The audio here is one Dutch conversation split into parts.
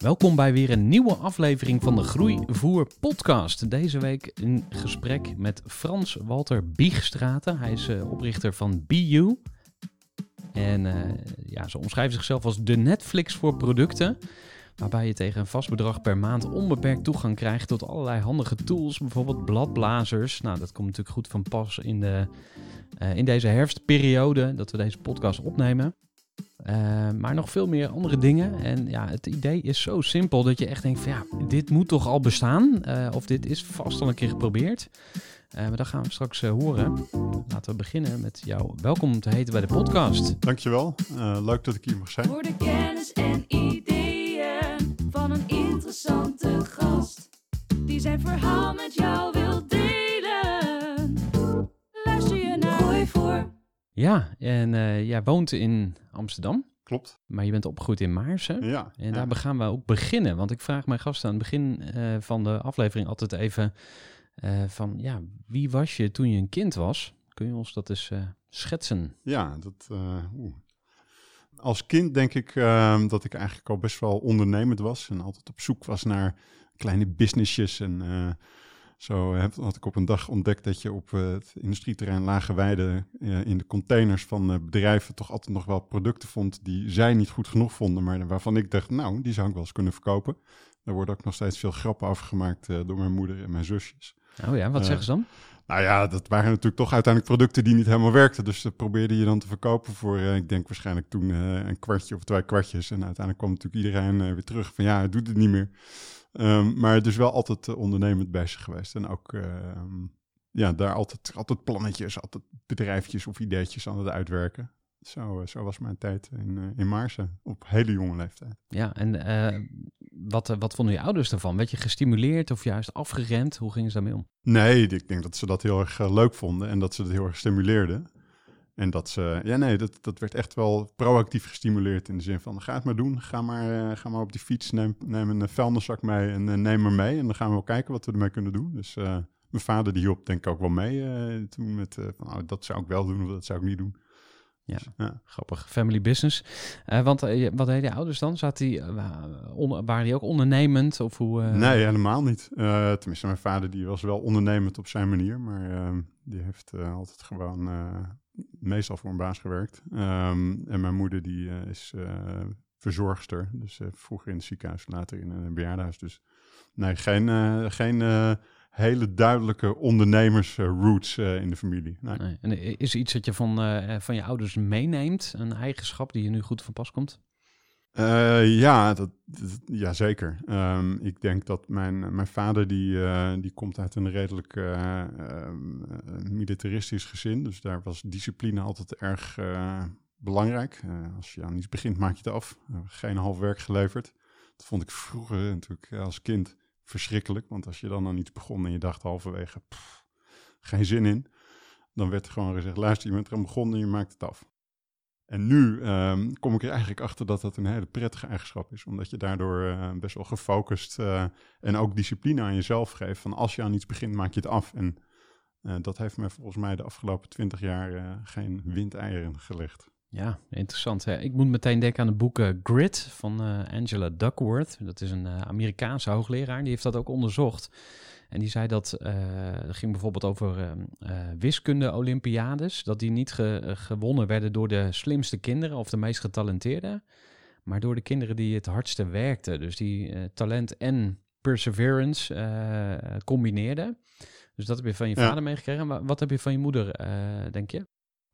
Welkom bij weer een nieuwe aflevering van de Groeivoer podcast. Deze week in gesprek met Frans Walter Biegstraten. Hij is eh, oprichter van BU. En eh, ja, ze omschrijven zichzelf als de Netflix voor producten. Waarbij je tegen een vast bedrag per maand onbeperkt toegang krijgt tot allerlei handige tools. Bijvoorbeeld bladblazers. Nou, dat komt natuurlijk goed van pas in, de, eh, in deze herfstperiode dat we deze podcast opnemen. Uh, maar nog veel meer andere dingen. En ja, het idee is zo simpel dat je echt denkt van ja, dit moet toch al bestaan? Uh, of dit is vast al een keer geprobeerd. Uh, maar dat gaan we straks horen. Laten we beginnen met jou welkom te heten bij de podcast. Dankjewel. leuk dat ik hier mag zijn. Voor de kennis en ideeën van een interessante gast. Die zijn verhaal met jou wil delen. Luister je naar Gooi voor. Ja, en uh, jij woont in Amsterdam. Klopt. Maar je bent opgegroeid in Maarsen. Ja. En daar gaan we ook beginnen. Want ik vraag mijn gasten aan het begin uh, van de aflevering altijd even uh, van... Ja, wie was je toen je een kind was? Kun je ons dat eens schetsen? Ja, dat... Als kind denk ik ehm, dat ik eigenlijk al best wel ondernemend was. En altijd op zoek was naar kleine businessjes en... Zo had ik op een dag ontdekt dat je op het industrieterrein Lage Weide in de containers van bedrijven toch altijd nog wel producten vond die zij niet goed genoeg vonden, maar waarvan ik dacht, nou, die zou ik wel eens kunnen verkopen. Daar worden ook nog steeds veel grappen over gemaakt door mijn moeder en mijn zusjes. Oh ja, wat zeggen ze dan? Nou ja, dat waren natuurlijk toch uiteindelijk producten die niet helemaal werkten. Dus dat probeerde je dan te verkopen voor, ik denk waarschijnlijk toen een kwartje of twee kwartjes. En uiteindelijk kwam natuurlijk iedereen weer terug van ja, het doet het niet meer. Um, maar dus wel altijd uh, ondernemend bezig geweest. En ook uh, ja, daar altijd, altijd plannetjes, altijd bedrijfjes of ideetjes aan het uitwerken. Zo, zo was mijn tijd in, in Maarsen, op hele jonge leeftijd. Ja, en uh, wat, wat vonden je ouders ervan? Werd je gestimuleerd of juist afgeremd? Hoe gingen ze daarmee om? Nee, ik denk dat ze dat heel erg leuk vonden en dat ze het heel erg stimuleerden. En dat ze, ja nee, dat, dat werd echt wel proactief gestimuleerd in de zin van, ga het maar doen, ga maar, uh, ga maar op die fiets, neem, neem een vuilniszak mee en uh, neem maar mee. En dan gaan we wel kijken wat we ermee kunnen doen. Dus mijn vader die hielp denk ik ook wel mee toen met, van, oh, dat zou ik wel doen of dat zou ik niet doen. Ja, dus, ja. grappig. Family business. want wat deden je ouders dan? Zat die, on, waren die ook ondernemend? Of hoe, Nee, helemaal niet. tenminste, mijn vader die was wel ondernemend op zijn manier, maar ehm, die heeft altijd gewoon meestal voor een baas gewerkt. Um, en mijn moeder die uh, is uh, verzorgster. Dus uh, vroeger in het ziekenhuis, later in een bejaardenhuis. Dus nee, geen, geen hele duidelijke ondernemersroots in de familie. Nee. nee. En is er iets dat je van, van je ouders meeneemt? Een eigenschap die je nu goed van pas komt? Uh, ja, dat, dat, ja, zeker. Um, ik denk dat mijn, mijn vader, die, uh, die komt uit een redelijk uh, militaristisch gezin. Dus daar was discipline altijd erg belangrijk. als je aan iets begint, maak je het af. geen half werk geleverd. Dat vond ik vroeger natuurlijk als kind verschrikkelijk. Want als je dan aan iets begon en je dacht halverwege, geen zin in. Dan werd er gewoon gezegd, luister, je bent eraan begonnen en je maakt het af. En nu um, kom ik er eigenlijk achter dat dat een hele prettige eigenschap is. Omdat je daardoor uh, best wel gefocust uh, en ook discipline aan jezelf geeft. Van als je aan iets begint, maak je het af. En Eh, dat heeft me volgens mij de afgelopen twintig jaar eh, geen windeieren gelegd. Ja, interessant. Hè? Ik moet meteen denken aan het boek eh, Grit van eh, Angela Duckworth. Dat is een eh, Amerikaanse hoogleraar. Die heeft dat ook onderzocht. En die zei dat, het ging bijvoorbeeld over ehm, eh, wiskunde-olympiades, dat die niet ge- gewonnen werden door de slimste kinderen of de meest getalenteerden, maar door de kinderen die het hardste werkten. Dus die talent en perseverance combineerden. Dus dat heb je van je Ja. vader meegekregen. Wa- Wat heb je van je moeder, denk je?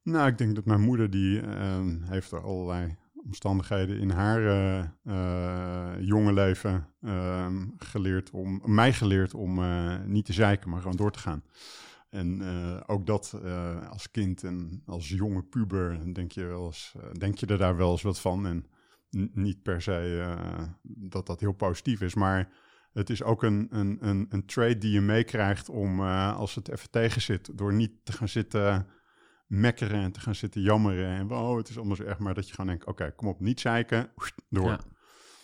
Nou, ik denk dat mijn moeder, die ehm, heeft er allerlei omstandigheden in haar eh, eh, jonge leven ehm, geleerd om, mij geleerd om eh, niet te zeiken, maar gewoon door te gaan. En ook dat als kind en als jonge puber, denk je, wel eens, denk je er daar wel eens wat van. En niet per se dat dat heel positief is, maar het is ook een, een, een, een trait die je meekrijgt om, als het even tegen zit, door niet te gaan zitten mekkeren en te gaan zitten jammeren. En oh, het is allemaal zo erg, maar dat je gewoon denkt, oké, kom op, niet zeiken, door. Ja.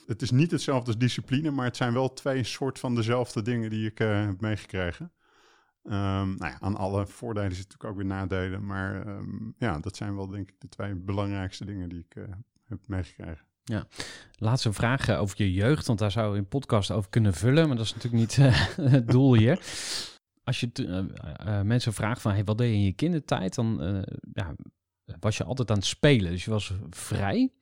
Het is niet hetzelfde als discipline, maar het zijn wel twee soort van dezelfde dingen die ik eh, heb meegekregen. Ehm, nou ja, aan alle voordelen zitten natuurlijk ook weer nadelen, maar ehm, ja, dat zijn wel denk ik de twee belangrijkste dingen die ik eh, heb meegekregen. Laatste vraag eh, over je jeugd, want daar zou je een podcast over kunnen vullen, maar dat is natuurlijk niet het doel hier. Als je eh, eh, mensen vraagt van, hey, wat deed je in je kindertijd? Dan eh, ja, was je altijd aan het spelen, dus je was vrij.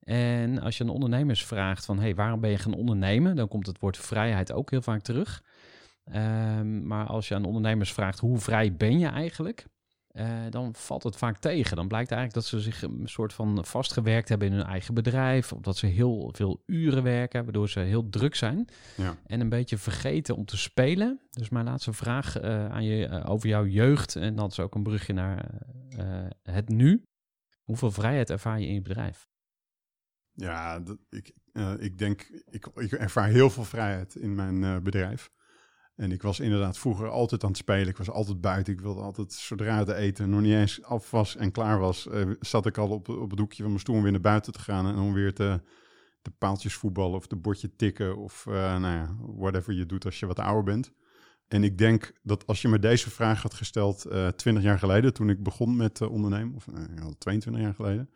En als je aan ondernemers vraagt van, hey, waarom ben je gaan ondernemen? Dan komt het woord vrijheid ook heel vaak terug. Ehm, maar als je aan ondernemers vraagt, hoe vrij ben je eigenlijk? Eh, dan valt het vaak tegen. Dan blijkt eigenlijk dat ze zich een soort van vastgewerkt hebben in hun eigen bedrijf. Of dat ze heel veel uren werken, waardoor ze heel druk zijn. Ja. En een beetje vergeten om te spelen. Dus mijn laatste vraag eh, aan je eh, over jouw jeugd. En dat is ook een brugje naar het nu. Hoeveel vrijheid ervaar je in je bedrijf? Ja, dat, ik, ik denk, ik, ik ervaar heel veel vrijheid in mijn bedrijf. En ik was inderdaad vroeger altijd aan het spelen. Ik was altijd buiten. Ik wilde altijd, zodra de eten nog niet eens af was en klaar was, eh, zat ik al op, op het hoekje van mijn stoel om weer naar buiten te gaan. En om weer te, de paaltjes voetballen of de bordje tikken of uh, nou ja, whatever je doet als je wat ouder bent. En ik denk dat als je me deze vraag had gesteld uh, 20 jaar geleden, toen ik begon met ondernemen, of uh, 22 jaar geleden,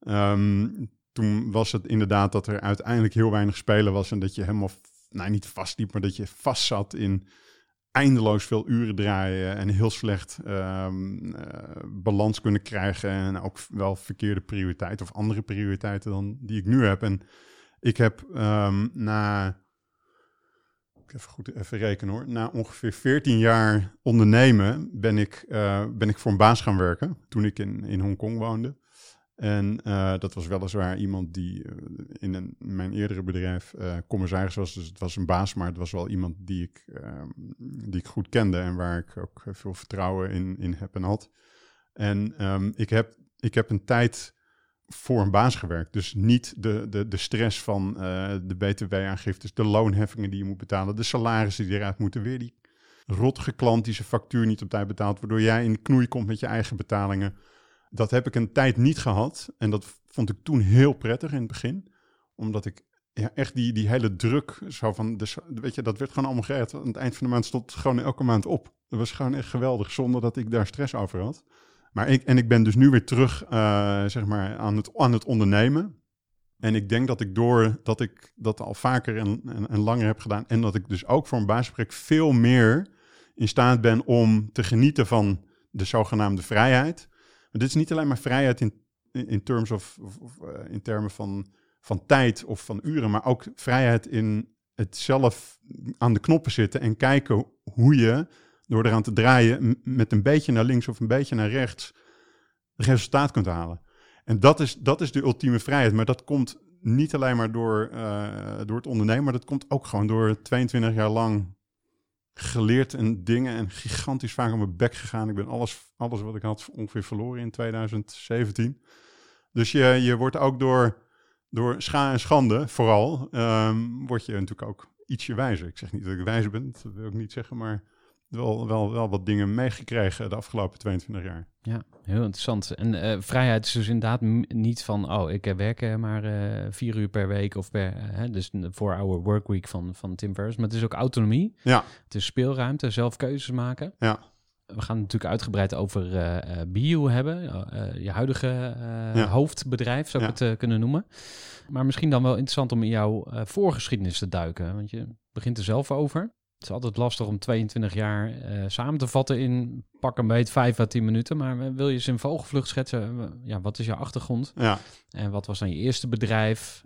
um, toen was het inderdaad dat er uiteindelijk heel weinig spelen was en dat je helemaal, nou niet vastliep, maar dat je vast zat in eindeloos veel uren draaien en heel slecht um, uh, balans kunnen krijgen en ook wel verkeerde prioriteiten of andere prioriteiten dan die ik nu heb. En ik heb um, na, even goed even rekenen hoor, na ongeveer 14 jaar ondernemen ben ik, uh, ben ik voor een baas gaan werken toen ik in, in Hongkong woonde. En uh, dat was weliswaar iemand die uh, in een, mijn eerdere bedrijf uh, commissaris was. Dus het was een baas, maar het was wel iemand die ik, ehm, die ik goed kende en waar ik ook veel vertrouwen in, in heb en had. En um, ik, heb, ik heb een tijd voor een baas gewerkt. Dus niet de, de, de stress van eh, de btw-aangiftes, de loonheffingen die je moet betalen, de salarissen die eruit moeten, weer die rottige klant die zijn factuur niet op tijd betaalt, waardoor jij in de knoei komt met je eigen betalingen dat heb ik een tijd niet gehad. En dat vond ik toen heel prettig in het begin. Omdat ik ja, echt die, die hele druk, zo van, dus, weet je, dat werd gewoon allemaal gered. Aan het eind van de maand stond het gewoon elke maand op. Dat was gewoon echt geweldig, zonder dat ik daar stress over had. Maar ik, en ik ben dus nu weer terug, uh, zeg maar, aan het, aan het ondernemen. En ik denk dat ik door dat ik dat al vaker en, en, en langer heb gedaan. En dat ik dus ook voor een baasgesprek veel meer in staat ben om te genieten van de zogenaamde vrijheid. Dit is niet alleen maar vrijheid in, in, of, uh, in termen van, van tijd of van uren, maar ook vrijheid in het zelf aan de knoppen zitten en kijken hoe je door eraan te draaien met een beetje naar links of een beetje naar rechts resultaat kunt halen. En dat is, dat is de ultieme vrijheid, maar dat komt niet alleen maar door, uh, door het ondernemen, maar dat komt ook gewoon door 22 jaar lang geleerd en dingen en gigantisch vaak op mijn bek gegaan. Ik ben alles, alles wat ik had ongeveer verloren in 2017. Dus je, je wordt ook door, door scha en schande vooral, um, word je natuurlijk ook ietsje wijzer. Ik zeg niet dat ik wijzer ben, dat wil ik niet zeggen, maar wel, wel, wel wat dingen meegekregen de afgelopen 22 jaar. Ja, heel interessant. En uh, vrijheid is dus inderdaad niet van, oh, ik werk uh, maar uh, vier uur per week of per, dus voor our workweek van, van Tim Ferriss. Maar het is ook autonomie. Ja. Het is speelruimte, zelf keuzes maken. Ja. we gaan het natuurlijk uitgebreid over eh eh, Bio hebben. eh, je huidige eh, Ja. hoofdbedrijf, zou ik Ja. het eh, kunnen noemen. Maar misschien dan wel interessant om in jouw eh, voorgeschiedenis te duiken. Want je begint er zelf over. Het is altijd lastig om 22 jaar eh, samen te vatten in pak een beet 5 à 10 minuten. Maar eh, wil je eens in vogelvlucht schetsen? eh, Ja, wat is jouw achtergrond? Ja, En wat was dan je eerste bedrijf?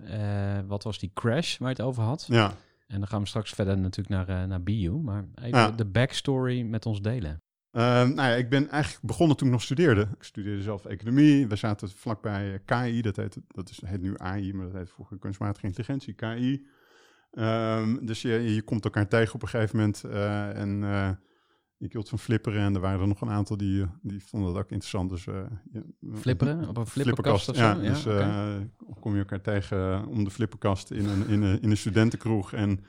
Wat was die crash waar je het over had? ja. En dan gaan we straks verder natuurlijk naar, naar Bio. Maar even Ja. de backstory met ons delen. Ehm, nou ja, ik ben eigenlijk begonnen toen ik nog studeerde. Ik studeerde zelf economie. We zaten vlakbij KI, dat heet, dat is, heet nu AI, maar dat heet vroeger kunstmatige intelligentie, KI. Ehm, dus je, je komt elkaar tegen op een gegeven moment. eh, en eh, ik hield van flipperen en er waren er nog een aantal die, die vonden dat ook interessant. Dus, eh, Flipperen? Op een flipperkast? Ja, Ja, dus kom je elkaar tegen om de flipperkast in een, in een, in een studentenkroeg. En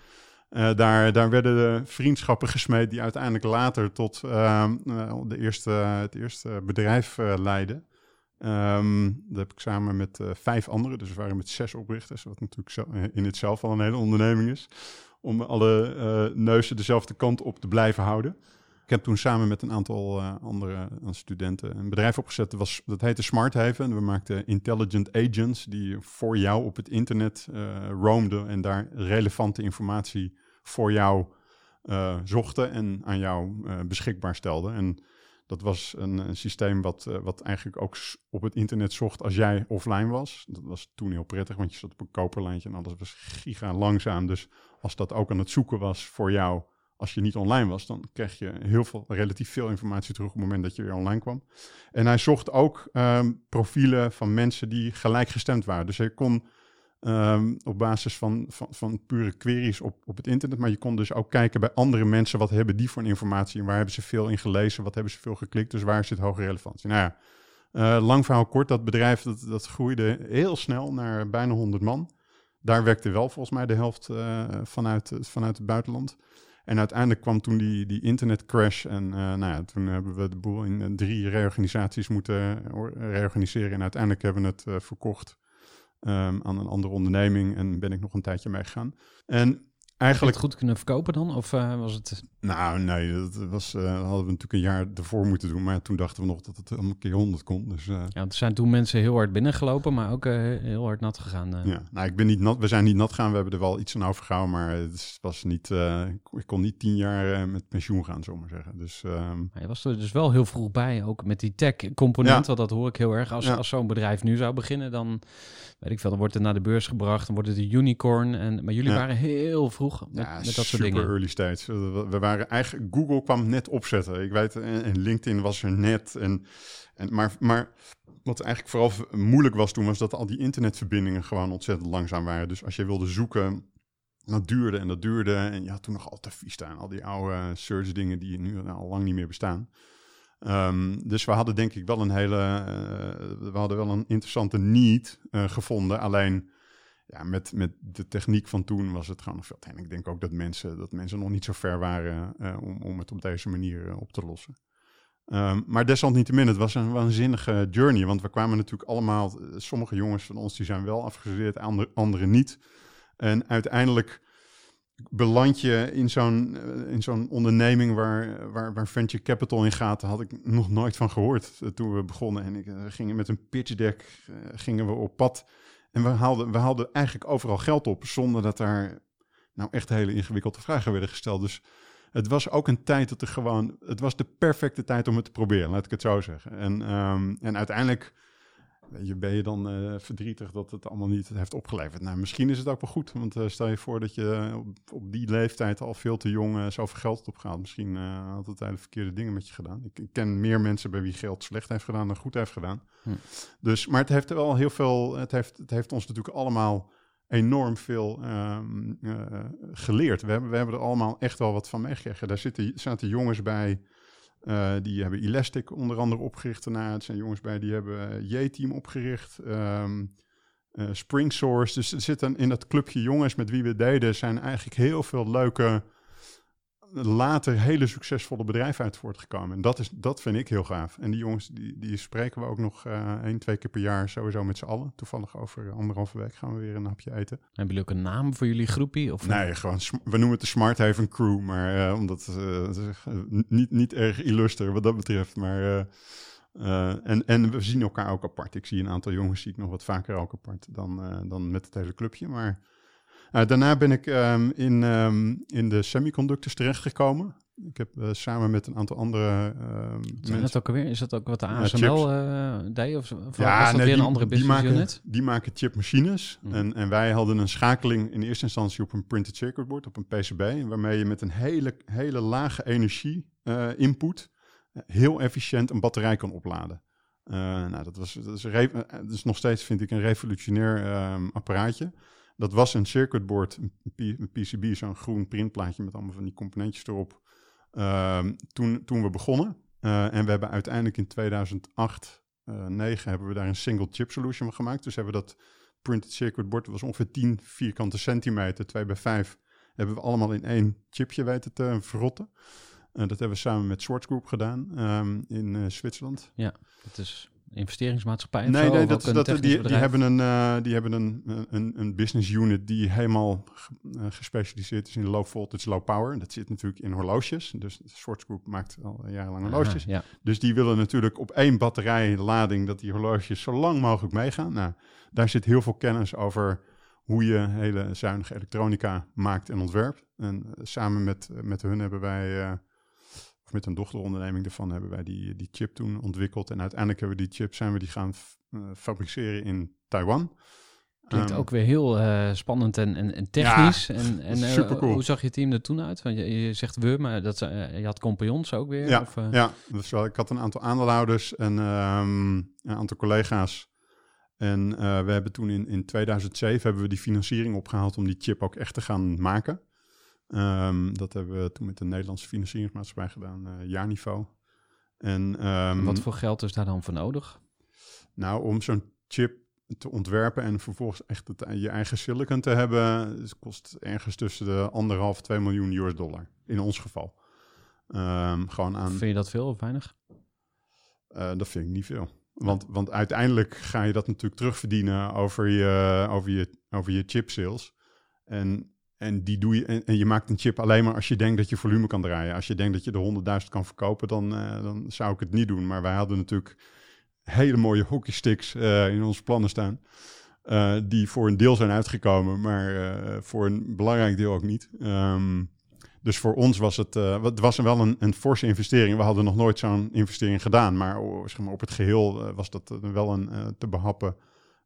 daar, daar werden de vriendschappen gesmeed die uiteindelijk later tot ehm, eh, de eerste, het eerste bedrijf leidden. Ehm, dat heb ik samen met eh, vijf anderen, dus we waren met zes oprichters, wat natuurlijk eh, in het zelf al een hele onderneming is, om alle eh, neuzen dezelfde kant op te blijven houden. Ik heb toen samen met een aantal andere studenten een bedrijf opgezet. Dat, heette Smart Haven. We maakten intelligent agents die voor jou op het internet roamden en daar relevante informatie voor jou zochten en aan jou beschikbaar stelden. En dat was een, een systeem wat, eh, wat eigenlijk ook op het internet zocht als jij offline was. Dat was toen heel prettig, want je zat op een koperlijntje en alles was giga langzaam. Dus als dat ook aan het zoeken was voor jou als je niet online was, dan kreeg je heel veel, relatief veel informatie terug op het moment dat je weer online kwam. En hij zocht ook ehm, profielen van mensen die gelijkgestemd waren. Dus hij kon ehm, op basis van, van, van pure queries op, op het internet, maar je kon dus ook kijken bij andere mensen, wat hebben die voor informatie en waar hebben ze veel in gelezen, wat hebben ze veel geklikt, dus waar zit hoge relevantie. Nou ja, eh, lang verhaal kort, dat bedrijf dat, dat groeide heel snel naar bijna 100 man. Daar werkte wel volgens mij de helft eh, vanuit, vanuit het buitenland. En uiteindelijk kwam toen die, die internetcrash. En eh, nou ja, toen hebben we de boel in eh, drie reorganisaties moeten eh, or- reorganiseren. En uiteindelijk hebben we het eh, verkocht ehm, aan een andere onderneming. En ben ik nog een tijdje meegegaan. En eigenlijk... het goed kunnen verkopen dan? Of eh, was het... Nou, nee, dat was, eh, hadden we natuurlijk een jaar ervoor moeten doen. Maar toen dachten we nog dat het allemaal een keer 100 kon. Dus eh, Ja, er zijn toen mensen heel hard binnengelopen, maar ook heel hard nat gegaan. Ja, nou, ik ben niet nat, we zijn niet nat gaan. We hebben er wel iets aan overgehouden, maar het was niet, ik kon niet tien jaar met pensioen gaan, zomaar maar zeggen. Dus ehm, Maar je was er dus wel heel vroeg bij, ook met die tech-component. Ja. Want dat hoor ik heel erg. Als, Ja. als zo'n bedrijf nu zou beginnen, dan weet ik veel, dan wordt het naar de beurs gebracht, dan wordt het een unicorn. En, maar jullie Ja. waren heel vroeg met, ja, met dat soort super dingen. early stage. We, waren eigenlijk, Google kwam net opzetten. Ik weet, en, LinkedIn was er net. En, en, maar, maar wat eigenlijk vooral moeilijk was toen, was dat al die internetverbindingen gewoon ontzettend langzaam waren. Dus als je wilde zoeken, dat duurde en dat duurde. En je had toen nog altijd Vista en al die oude search dingen die nu al lang niet meer bestaan. Ehm, dus we hadden denk ik wel een hele, eh, we hadden wel een interessante need eh, gevonden. Alleen ja, met, met de techniek van toen was het gewoon veel. En ik denk ook dat mensen, dat mensen nog niet zo ver waren eh, om, om het op deze manier op te lossen. Ehm, maar desalniettemin, het was een waanzinnige journey. Want we kwamen natuurlijk allemaal, sommige jongens van ons die zijn wel afgestudeerd, andere, anderen niet. En uiteindelijk beland je in zo'n eh, in zo'n onderneming waar, waar, waar venture capital in gaat, had ik nog nooit van gehoord eh, toen we begonnen. En ik eh, ging met een pitch deck gingen we op pad. En we haalden, we haalden eigenlijk overal geld op, zonder dat daar nou echt hele ingewikkelde vragen werden gesteld. Dus het was ook een tijd dat er gewoon, het was de perfecte tijd om het te proberen, laat ik het zo zeggen. En, ehm, en uiteindelijk je, ben je dan eh, verdrietig dat het allemaal niet heeft opgeleverd. Nou, misschien is het ook wel goed, want eh, stel je voor dat je op, op die leeftijd al veel te jong eh, zoveel geld opgehaald. Misschien eh, had het hele verkeerde dingen met je gedaan. Ik, ik ken meer mensen bij wie geld slecht heeft gedaan dan goed heeft gedaan. Hm. Dus, maar het heeft wel heel veel, het heeft, het heeft ons natuurlijk allemaal enorm veel ehm, eh, geleerd. We hebben, we hebben er allemaal echt wel wat van meegekregen. Daar zitten, zaten jongens bij, eh, die hebben Elastic onder andere opgericht. Daarna er zijn jongens bij die hebben eh, J-Team opgericht. eh, Spring Source. Dus er zitten in dat clubje jongens met wie we deden... zijn eigenlijk heel veel leuke later hele succesvolle bedrijven uit voortgekomen. En dat, is, dat vind ik heel gaaf. En die jongens, die, die spreken we ook nog uh, één, twee keer per jaar sowieso met z'n allen. Toevallig over anderhalve week gaan we weer een hapje eten. Hebben jullie ook een naam voor jullie groepie? Of nee, gewoon, we noemen het de Smart Haven Crew, maar uh, omdat uh, niet, niet erg illuster wat dat betreft. Maar, en, en we zien elkaar ook apart. Ik zie een aantal jongens, zie ik nog wat vaker ook apart dan, dan met het hele clubje. Maar daarna ben ik um, in, um, in de semiconductors terechtgekomen. Ik heb uh, samen met een aantal andere uh, dat ook alweer? Is dat ook wat de ASML uh, deed? Of, of ja, was dat nee, weer die, een andere business die maken, unit? Die maken chipmachines. Mm. En, en wij hadden een schakeling in eerste instantie op een printed circuit board, op een PCB, waarmee je met een hele, hele lage energie input heel efficiënt een batterij kan opladen. nou, dat, was, dat, is, dat is nog steeds, vind ik, een revolutionair apparaatje. Dat was een circuitboard, een PCB, zo'n groen printplaatje met allemaal van die componentjes erop. Uh, toen, toen we begonnen. Uh, en we hebben uiteindelijk in 2008, uh, 9 hebben we daar een single chip solution van gemaakt. Dus hebben we dat printed circuit board, dat was ongeveer 10 vierkante centimeter, 2 bij 5, hebben we allemaal in één chipje weten te verrotten. Uh, dat hebben we samen met Swartz Group gedaan um, in Zwitserland. Ja, dat is investeringsmaatschappij? Nee, zo, nee dat, dat, die, die, hebben, een, uh, die hebben een, een, een business unit die helemaal uh, gespecialiseerd is in low voltage, low power. Dat zit natuurlijk in horloges. Dus de Swartz Group maakt al jarenlang horloges. Aha, ja. Dus die willen natuurlijk op één batterijlading dat die horloges zo lang mogelijk meegaan. Nou, daar zit heel veel kennis over hoe je hele zuinige elektronica maakt en ontwerpt. En samen met, met hun hebben wij of met een dochteronderneming ervan hebben wij die, die chip toen ontwikkeld. En uiteindelijk hebben we die chip, zijn we die gaan uh, fabriceren in Taiwan. Klinkt um, ook weer heel uh, spannend en, en, en technisch. Ja, en en uh, cool. hoe zag je team er toen uit? Want je, je zegt we, maar dat, je had compagnons ook weer? Ja, of, ja dus wel, ik had een aantal aandeelhouders en um, een aantal collega's. En we hebben toen in, in 2007 hebben we die financiering opgehaald om die chip ook echt te gaan maken. Um, dat hebben we toen met de Nederlandse financieringsmaatschappij gedaan, uh, jaarniveau. En, um, en, wat voor geld is daar dan voor nodig? Nou, om zo'n chip te ontwerpen en vervolgens echt het, je eigen silicon te hebben, het kost ergens tussen de anderhalf, 2 miljoen US dollar. In ons geval. Um, gewoon aan. Vind je dat veel of weinig? Uh, dat vind ik niet veel. Want, want uiteindelijk ga je dat natuurlijk terugverdienen over je, over je, over je chip sales. En en, die doe je, en, je maakt een chip alleen maar als je denkt dat je volume kan draaien. Als je denkt dat je de 100.000 kan verkopen, dan, uh, dan zou ik het niet doen. Maar wij hadden natuurlijk hele mooie hockeysticks uh, in onze plannen staan. Uh, die voor een deel zijn uitgekomen, maar voor een belangrijk deel ook niet. Um, dus voor ons was het, het was wel een, een forse investering. We hadden nog nooit zo'n investering gedaan. Maar, oh, op het geheel was dat wel een te behappen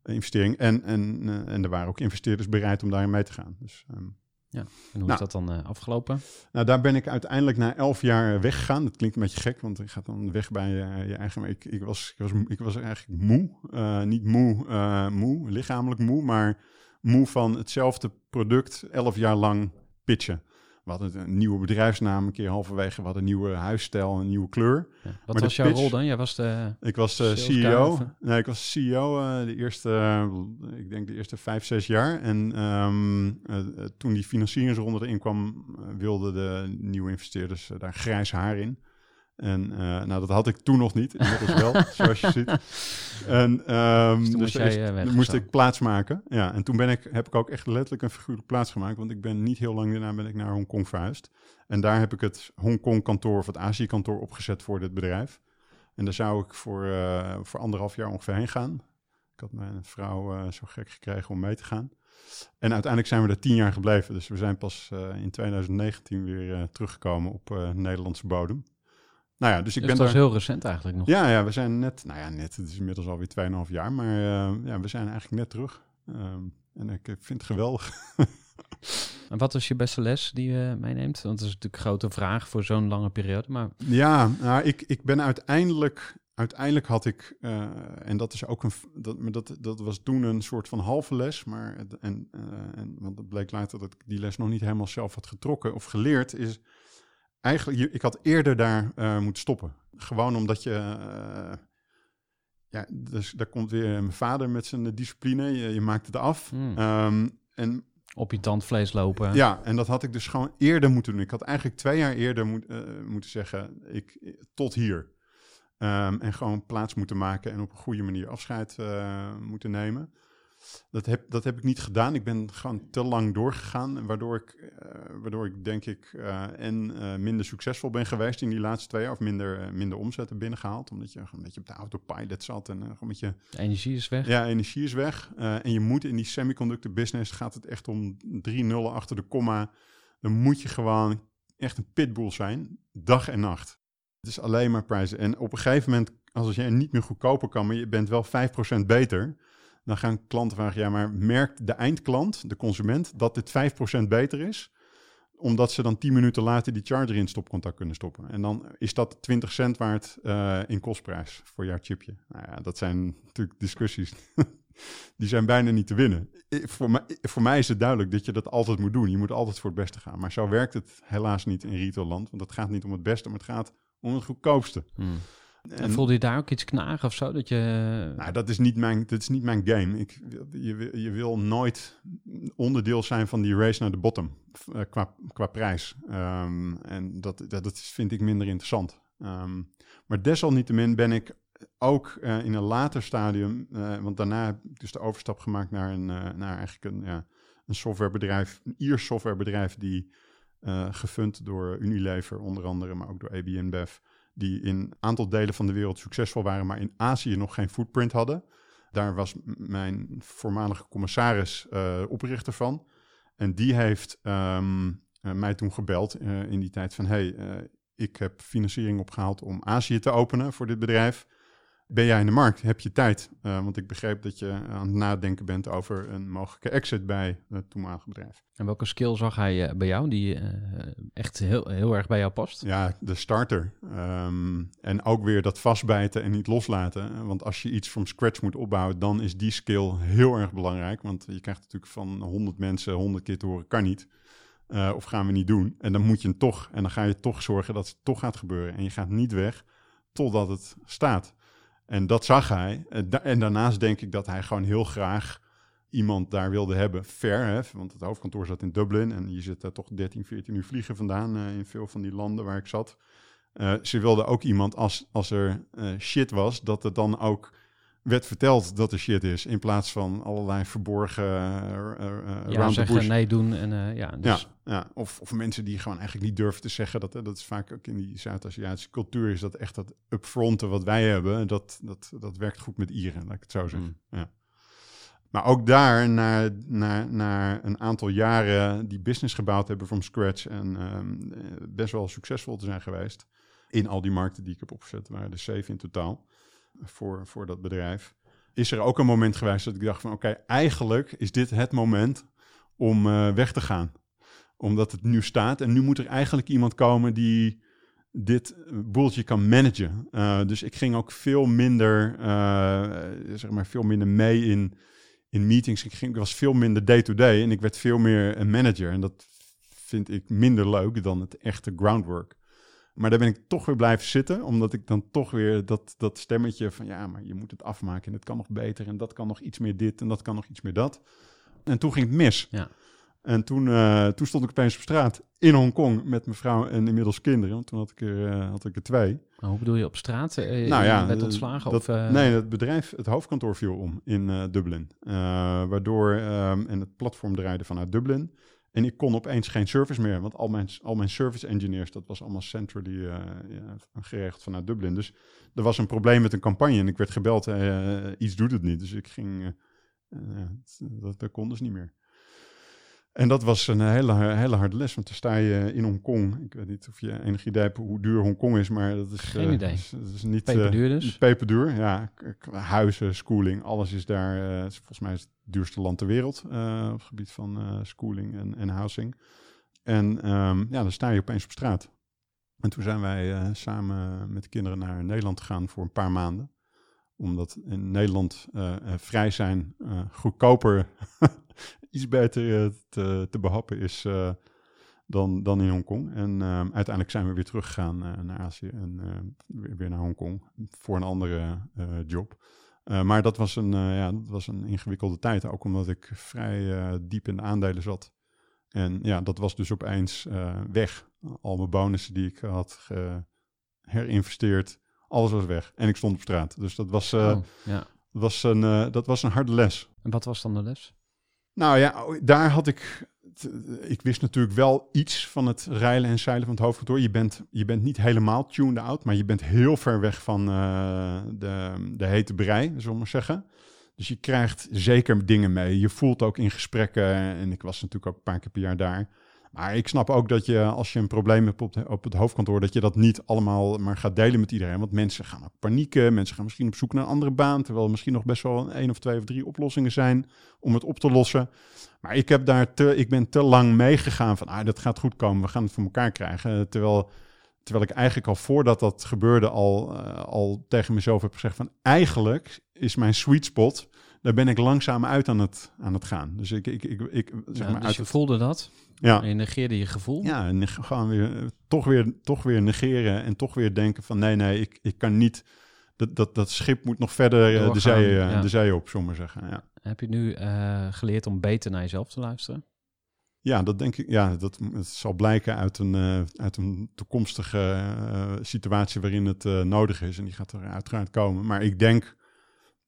investering. En, en, en er waren ook investeerders bereid om daarin mee te gaan. Dus um, ja, en hoe nou, is dat dan uh, afgelopen? Nou, daar ben ik uiteindelijk na elf jaar weggegaan. Dat klinkt een beetje gek, want je gaat dan weg bij uh, je eigen... Ik, ik, was, ik, was, ik was eigenlijk moe. Uh, niet moe, moe, lichamelijk moe, maar moe van hetzelfde product elf jaar lang pitchen. We hadden een nieuwe bedrijfsnaam een keer halverwege. We hadden een nieuwe huisstijl, een nieuwe kleur. Ja, wat maar was jouw pitch, rol dan? Jij was de Ik was de CEO. Nee, ik was CEO uh, de eerste, uh, ik denk de eerste vijf, zes jaar. En um, uh, toen die financieringsronde erin kwam, wilden de nieuwe investeerders daar grijs haar in. En uh, nou, dat had ik toen nog niet, inmiddels wel, zoals je ziet. En um, dus, dus moest, moest ik plaatsmaken. Ja, en toen ben ik, heb ik ook echt letterlijk een figuurlijk plaats gemaakt, want ik ben niet heel lang daarna ben ik naar Hongkong verhuisd. En daar heb ik het Hongkong kantoor of het Azië kantoor opgezet voor dit bedrijf. En daar zou ik voor, uh, voor anderhalf jaar ongeveer heen gaan. Ik had mijn vrouw zo gek gekregen om mee te gaan. En uiteindelijk zijn we er tien jaar gebleven. Dus we zijn pas in 2019 weer teruggekomen op Nederlandse bodem. Nou ja, dus ik dus ben dat is heel recent eigenlijk nog. Ja, ja, we zijn net, nou ja, net, het is inmiddels alweer 2,5 jaar, maar uh, ja, we zijn eigenlijk net terug. Um, en ik vind het geweldig. en wat was je beste les die je meeneemt? Want dat is natuurlijk een grote vraag voor zo'n lange periode. Maar... Ja, nou, ik, ik ben uiteindelijk, uiteindelijk had ik, uh, en dat is ook een, dat, dat, dat was toen een soort van halve les, maar, en, uh, en want het bleek later dat ik die les nog niet helemaal zelf had getrokken of geleerd, is eigenlijk, ik had eerder daar uh, moeten stoppen. Gewoon omdat je. Uh, ja, dus daar komt weer mijn vader met zijn discipline. Je, je maakt het af. Hmm. Um, en Op je tandvlees lopen. Ja, en dat had ik dus gewoon eerder moeten doen. Ik had eigenlijk twee jaar eerder moet, eh, moeten zeggen, ik, tot hier. Ehm, en gewoon plaats moeten maken en op een goede manier afscheid eh, moeten nemen. Dat heb, dat heb ik niet gedaan. Ik ben gewoon te lang doorgegaan. Waardoor ik, eh, waardoor ik denk ik eh, en eh, minder succesvol ben geweest in die laatste twee jaar. Of minder, minder omzet heb binnengehaald. Omdat je gewoon een beetje op de autopilot zat. En gewoon met je De energie is weg. ja, energie is weg. En je moet in die semiconductor business gaat het echt om drie nullen achter de komma. Dan moet je gewoon echt een pitbull zijn, dag en nacht. Het is alleen maar prijzen. En op een gegeven moment, als je niet meer goedkoper kan, maar je bent wel 5% beter, dan gaan klanten vragen, ja, maar merkt de eindklant, de consument, dat dit 5% beter is? Omdat ze dan 10 minuten later die charger in stopcontact kunnen stoppen. En dan is dat 20 cent waard eh, in kostprijs voor jouw chipje. Nou ja, dat zijn natuurlijk discussies. Die zijn bijna niet te winnen. Voor mij, voor mij is het duidelijk dat je dat altijd moet doen. Je moet altijd voor het beste gaan. Maar zo werkt het helaas niet in retailland. Want het gaat niet om het beste, maar het gaat om het goedkoopste. Hmm. En, voelde je daar ook iets knagen of zo? Dat je... nou, dat is niet mijn, dat is niet mijn game. Ik, je, wil- je wil nooit onderdeel zijn van die race naar de bottom eh, qua, qua prijs. Ehm, en dat, dat, dat vind ik minder interessant. Ehm, maar desalniettemin ben ik ook eh, in een later stadium, eh, want daarna heb ik dus de overstap gemaakt naar, een, naar eigenlijk een, ja, een softwarebedrijf, een Iers softwarebedrijf die gefund door Unilever onder andere, maar ook door ABN InBev, die in een aantal delen van de wereld succesvol waren, maar in Azië nog geen footprint hadden. Daar was mijn voormalige commissaris eh, oprichter van. En die heeft ehm, eh, mij toen gebeld eh, in die tijd van... hey, ik heb financiering opgehaald om Azië te openen voor dit bedrijf. Ben jij in de markt? Heb je tijd? Eh, want ik begreep dat je aan het nadenken bent over een mogelijke exit bij het toenmalige bedrijf. En welke skill zag hij eh, bij jou die eh, echt heel, heel erg bij jou past? Ja, de starter. Ehm, en ook weer dat vastbijten en niet loslaten. Want als je iets from scratch moet opbouwen, dan is die skill heel erg belangrijk. Want je krijgt natuurlijk van 100 mensen 100 keer te horen, kan niet. Eh, of gaan we niet doen. En dan moet je het toch. En dan ga je toch zorgen dat het toch gaat gebeuren. En je gaat niet weg totdat het staat. En dat zag hij. Eh, En daarnaast denk ik dat hij gewoon heel graag iemand daar wilde hebben. Ver, hè? want het hoofdkantoor zat in Dublin. En je zit daar toch 13, 14 uur vliegen vandaan eh, in veel van die landen waar ik zat. Eh, ze wilden ook iemand, als, als er shit was, dat het dan ook werd verteld dat er shit is. In plaats van allerlei verborgen uh, Ja, round the zeggen, nee doen. En, ja, dus, Ja, ja. Of, of mensen die gewoon eigenlijk niet durven te zeggen. Dat, dat is vaak ook in die Zuid-Aziatische cultuur. Is dat echt dat upfronten wat wij hebben. Dat, dat, dat werkt goed met Ieren, laat ik het zo zeggen. Ja. Maar ook daar, na, na, na een aantal jaren die business gebouwd hebben from scratch. En ehm, eh, best wel succesvol te zijn geweest. In al die markten die ik heb opgezet. Waren er zeven in totaal voor, voor dat bedrijf. Is er ook een moment geweest dat ik dacht van... Oké, eigenlijk is dit het moment om eh, weg te gaan omdat het nu staat. En nu moet er eigenlijk iemand komen die dit boeltje kan managen. Uh, dus ik ging ook veel minder, zeg maar, veel minder mee in, in meetings. Ik, ging, ik was veel minder day-to-day en ik werd veel meer een manager. En dat vind ik minder leuk dan het echte groundwork. Maar daar ben ik toch weer blijven zitten, omdat ik dan toch weer dat, dat stemmetje van ja, maar je moet het afmaken en het kan nog beter en dat kan nog iets meer dit en dat kan nog iets meer dat. En toen ging het mis. Ja. En toen, uh, toen stond ik opeens op straat in Hongkong met mijn vrouw en inmiddels kinderen. Want toen had ik er, uh, had ik er twee. Maar hoe bedoel je op straat? Uh, nou ja, werd ontslagen? Dat, of. Nee, het bedrijf, het hoofdkantoor viel om in Dublin. Waardoor, um, en het platform draaide vanuit Dublin. En ik kon opeens geen service meer, want al mijn, al mijn service engineers, dat was allemaal centrally uh, ja, geregeld vanuit Dublin. Dus er was een probleem met een campagne en ik werd gebeld, uh, iets doet het niet. Dus ik ging, uh, dat, dat kon dus niet meer. En dat was een hele, hele harde les, want dan sta je in Hongkong. Ik weet niet of je enig idee hebt hoe duur Hongkong is, maar dat is... Geen uh, idee. Is, dat is niet, peperduur dus? Uh, peperduur, ja. Huizen, schooling, alles is daar... Uh, volgens mij is het duurste land ter wereld uh, op het gebied van uh, schooling en, en housing. En um, ja, dan sta je opeens op straat. En toen zijn wij uh, samen met de kinderen naar Nederland gegaan voor een paar maanden. Omdat in Nederland uh, vrij zijn goedkoper iets beter uh, te, te, behappen is dan, dan in Hongkong. En uiteindelijk zijn we weer teruggegaan naar Azië en weer, weer, naar Hongkong voor een andere job. Eh, maar dat was, een, eh, ja, dat was een ingewikkelde tijd, ook omdat ik vrij eh, diep in de aandelen zat. En ja, dat was dus opeens eh, weg. Al mijn bonussen die ik had herinvesteerd, alles was weg. En ik stond op straat. Dus dat was, eh, Oh, ja. was, een, eh, dat was een harde les. En wat was dan de les? Nou ja, daar had ik. Ik wist natuurlijk wel iets van het reilen en zeilen van het hoofdkantoor. Je bent, je bent niet helemaal tuned out, maar je bent heel ver weg van eh, de, de hete brei, zullen we maar zeggen. Dus je krijgt zeker dingen mee. Je voelt ook in gesprekken, en ik was natuurlijk ook een paar keer per jaar daar. Maar ik snap ook dat je, als je een probleem hebt op, op het hoofdkantoor, dat je dat niet allemaal maar gaat delen met iedereen. Want mensen gaan ook panieken, mensen gaan misschien op zoek naar een andere baan, terwijl er misschien nog best wel een één of twee of drie oplossingen zijn om het op te lossen. Maar ik, heb daar te, ik ben te lang meegegaan van, ah, dat gaat goed komen, we gaan het voor elkaar krijgen. Terwijl, terwijl ik eigenlijk al voordat dat gebeurde al, eh, al tegen mezelf heb gezegd van, eigenlijk is mijn sweet spot, daar ben ik langzaam uit aan het, aan het gaan. Dus ik, ik, ik, ik zeg Ja, maar dus uit je het, voelde dat. ja, En je negeerde je gevoel. ja, en gewoon weer, toch weer, toch weer negeren en toch weer denken van, nee, nee, ik, ik kan niet, dat, dat, dat schip moet nog verder eh, de, zee, eh, ja. de zee op, zullen we maar zeggen. Ja. Heb je nu eh, geleerd om beter naar jezelf te luisteren? Ja, dat denk ik. Ja, dat het zal blijken uit een, uit een toekomstige situatie waarin het nodig is. En die gaat er uiteraard komen. Maar ik denk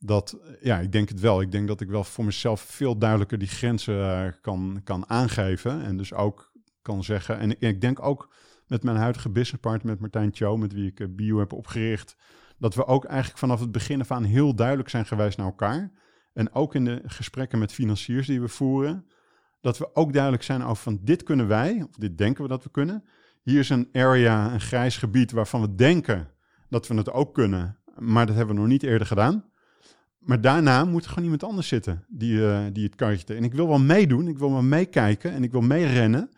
dat, ja, ik denk het wel. Ik denk dat ik wel voor mezelf veel duidelijker die grenzen eh, kan, kan aangeven. En dus ook kan zeggen. En ik, denk ook met mijn huidige businesspartner, met Martijn Cho, met wie ik eh, Bio heb opgericht. Dat we ook eigenlijk vanaf het begin af aan heel duidelijk zijn geweest naar elkaar. En ook in de gesprekken met financiers die we voeren dat we ook duidelijk zijn over van dit kunnen wij, of dit denken we dat we kunnen. Hier is een area, een grijs gebied waarvan we denken dat we het ook kunnen, maar dat hebben we nog niet eerder gedaan. Maar daarna moet er gewoon iemand anders zitten die, eh, die het karretje. En ik wil wel meedoen, ik wil wel meekijken en ik wil meerennen.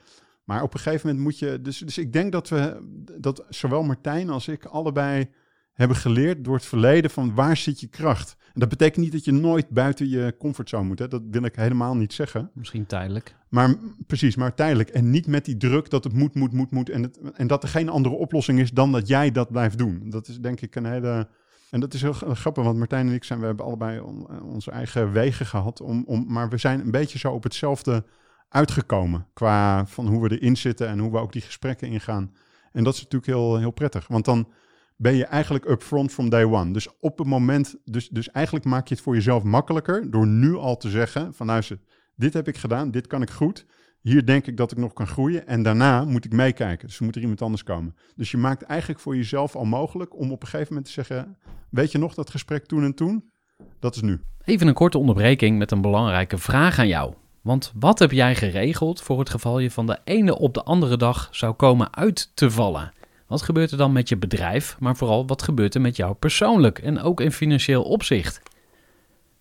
Maar op een gegeven moment moet je. Dus, dus ik denk dat we dat zowel Martijn als ik allebei hebben geleerd door het verleden van waar zit je kracht. En dat betekent niet dat je nooit buiten je comfortzone moet. Hè? Dat wil ik helemaal niet zeggen. Misschien tijdelijk. Maar precies, maar tijdelijk. En niet met die druk dat het moet, moet, moet, moet. En, het, en dat er geen andere oplossing is dan dat jij dat blijft doen. Dat is denk ik een hele. En dat is heel grappig, want Martijn en ik zijn, we hebben allebei on- onze eigen wegen gehad. Om, om, maar we zijn een beetje zo op hetzelfde uitgekomen. Qua van hoe we erin zitten en hoe we ook die gesprekken ingaan. En dat is natuurlijk heel, heel prettig. Want dan ben je eigenlijk upfront from day one. Dus op het moment, dus, dus eigenlijk maak je het voor jezelf makkelijker door nu al te zeggen van luister, dit heb ik gedaan, dit kan ik goed. Hier denk ik dat ik nog kan groeien en daarna moet ik meekijken. Dus moet er iemand anders komen. Dus je maakt eigenlijk voor jezelf al mogelijk om op een gegeven moment te zeggen, weet je nog dat gesprek toen en toen? Dat is nu. Even een korte onderbreking met een belangrijke vraag aan jou. Want wat heb jij geregeld voor het geval je van de ene op de andere dag zou komen uit te vallen? Wat gebeurt er dan met je bedrijf, maar vooral wat gebeurt er met jou persoonlijk en ook in financieel opzicht?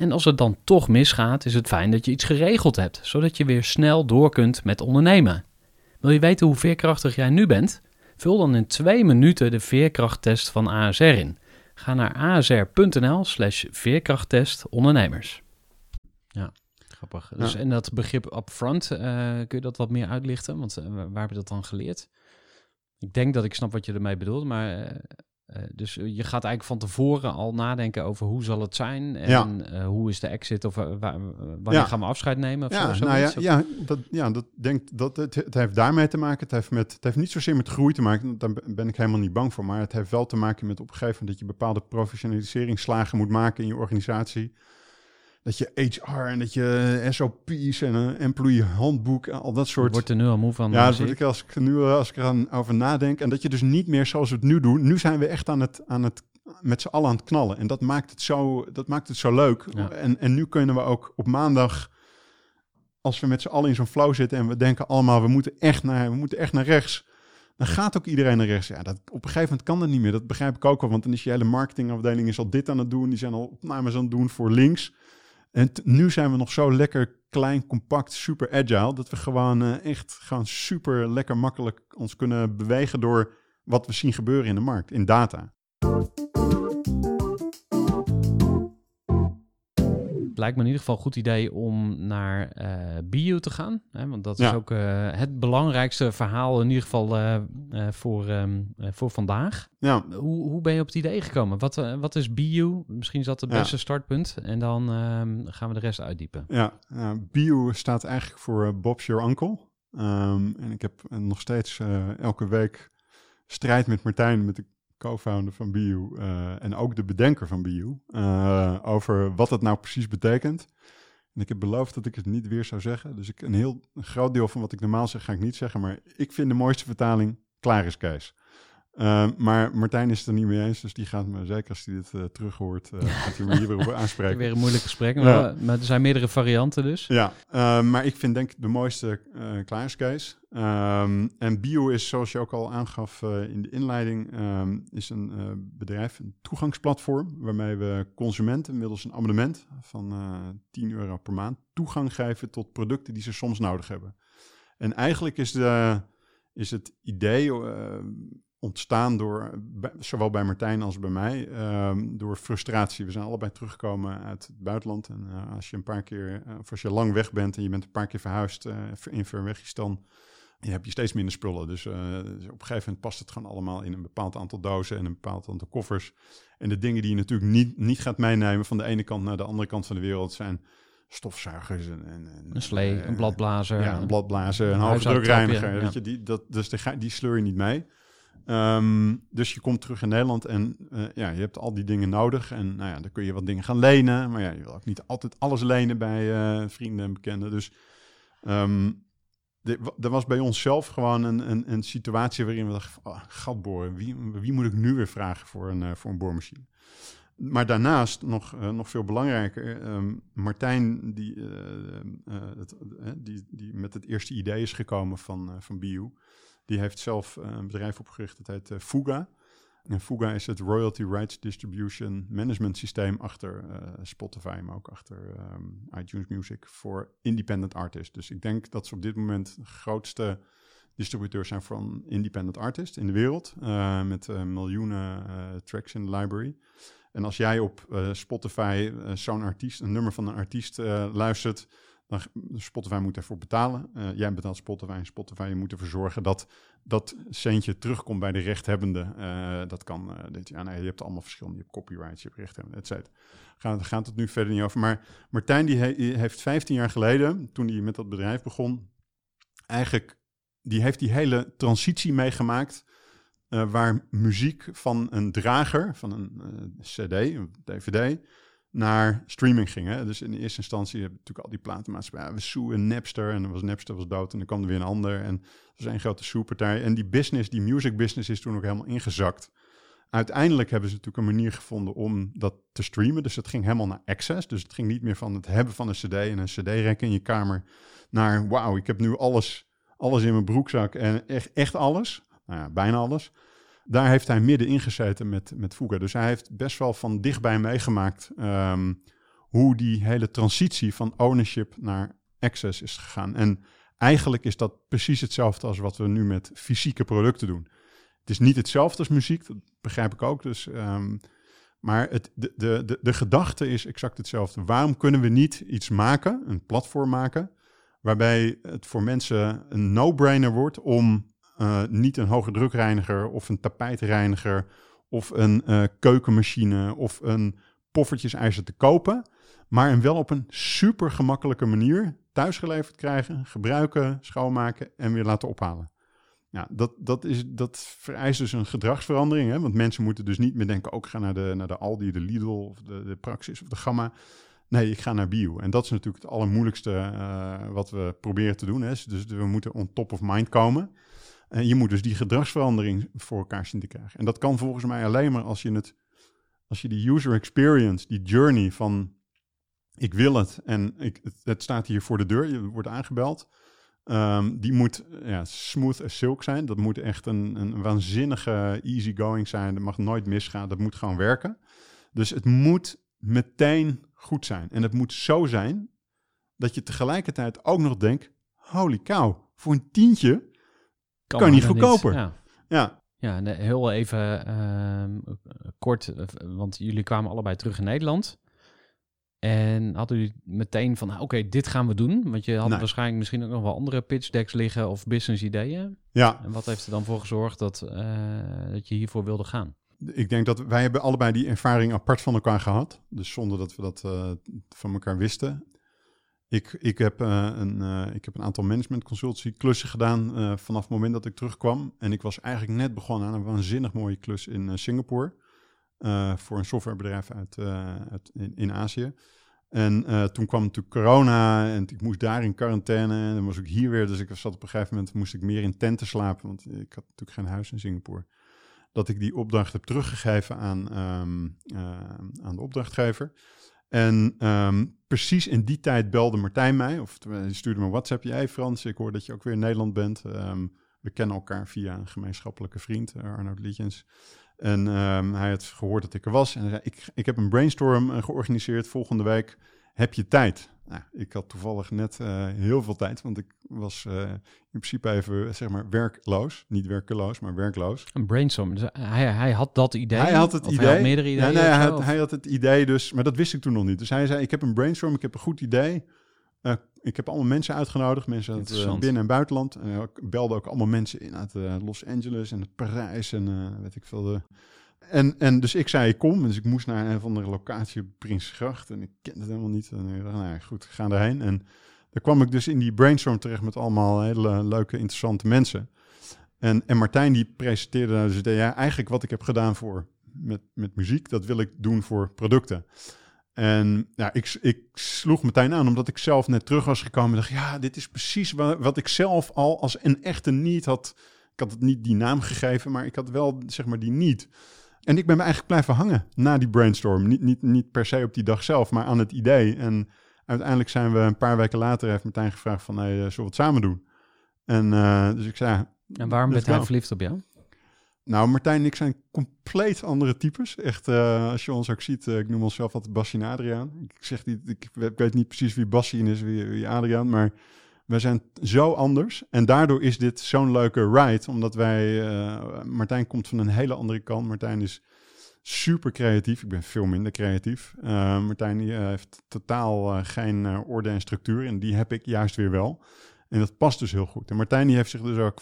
En als het dan toch misgaat, is het fijn dat je iets geregeld hebt, zodat je weer snel door kunt met ondernemen. Wil je weten hoe veerkrachtig jij nu bent? Vul dan in twee minuten de veerkrachttest van ASR in. Ga naar asr.nl slash veerkrachttest ondernemers. Ja, grappig. Dus, Ja. En dat begrip upfront, eh kun je dat wat meer uitlichten? Want eh, waar waar heb je dat dan geleerd? Ik denk dat ik snap wat je ermee bedoelt, maar... eh, eh, dus je gaat eigenlijk van tevoren al nadenken over hoe zal het zijn en Ja. eh, hoe is de exit of eh, waar, wanneer Ja. gaan we afscheid nemen of Ja, zo, nou ja, ja, dat, ja, dat denk dat het, het heeft daarmee te maken. Het heeft, met, het heeft niet zozeer met groei te maken. Daar ben ik helemaal niet bang voor. Maar het heeft wel te maken met op een gegeven moment dat je bepaalde professionaliseringsslagen moet maken in je organisatie. Dat je HR en dat je SOP's en een employee handboek en al dat soort. wordt er nu al moe van. ja, eh, dat word ik. als ik nu eh, als ik er aan over nadenk. En dat je dus niet meer zoals we het nu doen. Nu zijn we echt aan het, aan het met z'n allen aan het knallen. En dat maakt het zo, dat maakt het zo leuk. Ja. En, en nu kunnen we ook op maandag, als we met z'n allen in zo'n flow zitten en we denken allemaal, we moeten echt naar, we moeten echt naar rechts. Dan gaat ook iedereen naar rechts. Ja, dat, op een gegeven moment kan dat niet meer. Dat begrijp ik ook wel. Want dan is je hele marketingafdeling is al dit aan het doen. Die zijn al opnames aan het doen voor links. En nu zijn we nog zo lekker klein, compact, super agile, dat we gewoon eh, echt gewoon super lekker makkelijk ons kunnen bewegen door wat we zien gebeuren in de markt, in data. Lijkt me in ieder geval een goed idee om naar eh bio te gaan. Hè? Want dat is Ja. ook eh, het belangrijkste verhaal in ieder geval eh, voor, ehm, eh, voor vandaag. Ja, Hoe, hoe ben je op het idee gekomen? Wat, wat is bio? Misschien is dat het Ja. beste startpunt. En dan ehm, gaan we de rest uitdiepen. Ja, Bio staat eigenlijk voor Bob's Your Uncle. Ehm, en ik heb nog steeds elke week strijd met Martijn, met de co-founder van Bio eh, en ook de bedenker van Bio, eh, over wat het nou precies betekent. En ik heb beloofd dat ik het niet weer zou zeggen. Dus ik, een heel groot deel van wat ik normaal zeg, ga ik niet zeggen. Maar ik vind de mooiste vertaling, klaar is Kees. Eh, maar Martijn is het er niet mee eens, dus die gaat me, zeker als hij dit eh, terug hoort, eh, gaat hij me hier weer op aanspreken. Weer een moeilijk gesprek. Ja. Maar, maar er zijn meerdere varianten dus. Ja, eh, maar ik vind denk ik de mooiste eh klaarskees. Ehm, en Bio is, zoals je ook al aangaf eh, in de inleiding, ehm, is een bedrijf, een toegangsplatform, waarmee we consumenten middels een abonnement van eh 10 euro per maand toegang geven tot producten die ze soms nodig hebben. En eigenlijk is, de, is het idee ontstaan door, bij- zowel bij Martijn als bij mij, ehm, door frustratie. We zijn allebei teruggekomen uit het buitenland. En eh, als je een paar keer, eh, of als je lang weg bent en je bent een paar keer verhuisd eh, in Verwegistan, je hebt je steeds minder spullen. Dus, eh, dus op een gegeven moment past het gewoon allemaal in een bepaald aantal dozen en een bepaald aantal koffers. En de dingen die je natuurlijk niet, niet gaat meenemen van de ene kant naar de andere kant van de wereld zijn stofzuigers en, en, en Een slee, eh, een bladblazer. ja, een bladblazer, een een Weet je, die, dat, dus die sleur je niet mee. Ehm, dus je komt terug in Nederland en eh, ja, je hebt al die dingen nodig. En nou ja, dan kun je wat dingen gaan lenen. Maar ja, je wil ook niet altijd alles lenen bij eh, vrienden en bekenden. Dus wa- er was bij ons zelf gewoon een, een, een situatie waarin we dachten, oh, boren, wie, wie moet ik nu weer vragen voor een, eh, voor een boormachine? Maar daarnaast, nog, nog veel belangrijker, ehm, Martijn, die, het, die, die met het eerste idee is gekomen van, van Bio, die heeft zelf eh, een bedrijf opgericht, dat heet eh, Fuga. En Fuga is het Royalty Rights Distribution Management systeem achter eh, Spotify, maar ook achter ehm, iTunes Music voor independent artists. Dus ik denk dat ze op dit moment de grootste distributeur zijn van independent artists in de wereld, met miljoenen tracks in de library. En als jij op Spotify zo'n artiest, een nummer van een artiest luistert, dan Spotify moet ervoor betalen. Eh, jij betaalt Spotify en Spotify moet ervoor zorgen dat dat centje terugkomt bij de rechthebbende. Eh, dat kan, eh, dit, ja, nee, je hebt allemaal verschillende. Je hebt copyrights, je hebt rechthebbende, et cetera. Gaat, gaat het nu verder niet over. Maar Martijn die he- heeft 15 jaar geleden, toen hij met dat bedrijf begon, eigenlijk, die heeft die hele transitie meegemaakt waar muziek van een drager, van een CD, een DVD, naar streaming ging. Hè? Dus in eerste instantie heb je natuurlijk al die platenmaatschappijen. We Sue en Napster en was Napster was dood en dan kwam er weer een ander. En dat was een grote soepartij. En die business, die music business is toen ook helemaal ingezakt. Uiteindelijk hebben ze natuurlijk een manier gevonden om dat te streamen. Dus het ging helemaal naar access. Dus het ging niet meer van het hebben van een cd en een cd-rek in je kamer... naar wauw, ik heb nu alles, alles in mijn broekzak en echt, echt alles. Nou ja, bijna alles. Daar heeft hij middenin gezeten met, met Fuga. Dus hij heeft best wel van dichtbij meegemaakt... ehm, hoe die hele transitie van ownership naar access is gegaan. En eigenlijk is dat precies hetzelfde als wat we nu met fysieke producten doen. Het is niet hetzelfde als muziek, dat begrijp ik ook. Dus, ehm, maar het, de, de, de, de gedachte is exact hetzelfde. Waarom kunnen we niet iets maken, een platform maken, waarbij het voor mensen een no-brainer wordt om eh, niet een hoge drukreiniger of een tapijtreiniger of een eh, keukenmachine of een poffertjesijzer te kopen, maar hem wel op een super gemakkelijke manier thuisgeleverd krijgen, gebruiken, schoonmaken en weer laten ophalen. Ja, dat, dat, is, dat vereist dus een gedragsverandering. Hè? Want mensen moeten dus niet meer denken... ook gaan naar de, naar de Aldi, de Lidl of de, de Praxis of de Gamma. Nee, ik ga naar bio. En dat is natuurlijk het allermoeilijkste uh, wat we proberen te doen. Hè? Dus we moeten on top of mind komen. En je moet dus die gedragsverandering voor elkaar zien te krijgen. En dat kan volgens mij alleen maar als je het... als je die user experience, die journey van... ik wil het en ik, het, staat hier voor de deur, je wordt aangebeld... Um, die moet ja, smooth as silk zijn. Dat moet echt een, een waanzinnige easygoing zijn. Dat mag nooit misgaan. Dat moet gewoon werken. Dus het moet meteen goed zijn. En het moet zo zijn dat je tegelijkertijd ook nog denkt, holy cow, voor een tientje Kan niet goedkoper. Ja. Ja, Ja, heel even ehm, kort, eh, want jullie kwamen allebei terug in Nederland. En hadden jullie meteen van, nou, oké, dit gaan we doen? Want je had Nee. waarschijnlijk misschien ook nog wel andere pitch decks liggen of business ideeën. ja. En wat heeft er dan voor gezorgd dat, eh, dat je hiervoor wilde gaan? Ik denk dat wij hebben allebei die ervaring apart van elkaar gehad. Dus zonder dat we dat eh, van elkaar wisten. Ik, ik, heb, eh, een, eh, ik heb een aantal management consultancy klussen gedaan eh, vanaf het moment dat ik terugkwam. En ik was eigenlijk net begonnen aan een waanzinnig mooie klus in Singapore. voor een softwarebedrijf uit, in, in Azië. En toen kwam natuurlijk corona en ik moest daar in quarantaine. En dan was ik hier weer. Dus ik zat op een gegeven moment, moest ik meer in tenten slapen. Want ik had natuurlijk geen huis in Singapore dat ik die opdracht heb teruggegeven aan, ehm, eh, aan de opdrachtgever. En ehm, precies in die tijd belde Martijn mij, of stuurde me een WhatsApp. Jij Frans, ik hoor dat je ook weer in Nederland bent. Ehm, we kennen elkaar via een gemeenschappelijke vriend, eh, Arnoud Lietjens. En ehm, hij had gehoord dat ik er was. En hij zei, ik, ik heb een brainstorm eh, georganiseerd volgende week. Heb je tijd? Nou, ik had toevallig net eh, heel veel tijd, want ik was eh, in principe even, zeg maar, werkloos. Niet werkeloos, maar werkloos. Een brainstorm. Dus hij, hij had dat idee? Hij had het idee. Hij had meerdere ideeën? Ja, nee, hij, had, of- hij had het idee dus, maar dat wist ik toen nog niet. Dus hij zei, ik heb een brainstorm, ik heb een goed idee. Eh, ik heb allemaal mensen uitgenodigd, mensen uit binnen- en buitenland. En ik belde ook allemaal mensen in uit Los Angeles en Parijs en weet ik veel. De... En, en dus ik zei, kom. Dus ik moest naar een of andere locatie Prinsgracht en ik kende het helemaal niet. En ik dacht, nou goed, ga daarheen. En daar kwam ik dus in die brainstorm terecht met allemaal hele leuke, interessante mensen. En, en Martijn die presenteerde nou dus idee, ja, eigenlijk wat ik heb gedaan voor met, met muziek, dat wil ik doen voor producten. En ja, ik, ik sloeg meteen aan, omdat ik zelf net terug was gekomen. En dacht, ja, dit is precies wat, wat ik zelf al als een echte niet had. Ik had het niet die naam gegeven, maar ik had wel, zeg maar, die niet. En ik ben me eigenlijk blijven hangen na die brainstorm. Niet, niet, niet per se op die dag zelf, maar aan het idee. En uiteindelijk zijn we een paar weken later, heeft Martijn gevraagd van, hey, eh, zullen we het samen doen? En eh, dus ik zei, En waarom werd hij verliefd op jou? Nou, Martijn en ik zijn compleet andere types. Echt, eh, als je ons ook ziet, ik noem onszelf altijd Bassie en Adriaan. Ik, zeg niet, ik, ik weet niet precies wie Bassie is, wie, wie Adriaan, maar wij zijn zo anders. En daardoor is dit zo'n leuke ride, omdat wij, eh, Martijn komt van een hele andere kant. Martijn is super creatief, ik ben veel minder creatief. Eh, Martijn eh, heeft totaal geen orde en structuur en die heb ik juist weer wel. En dat past dus heel goed. En Martijn heeft zich dus ook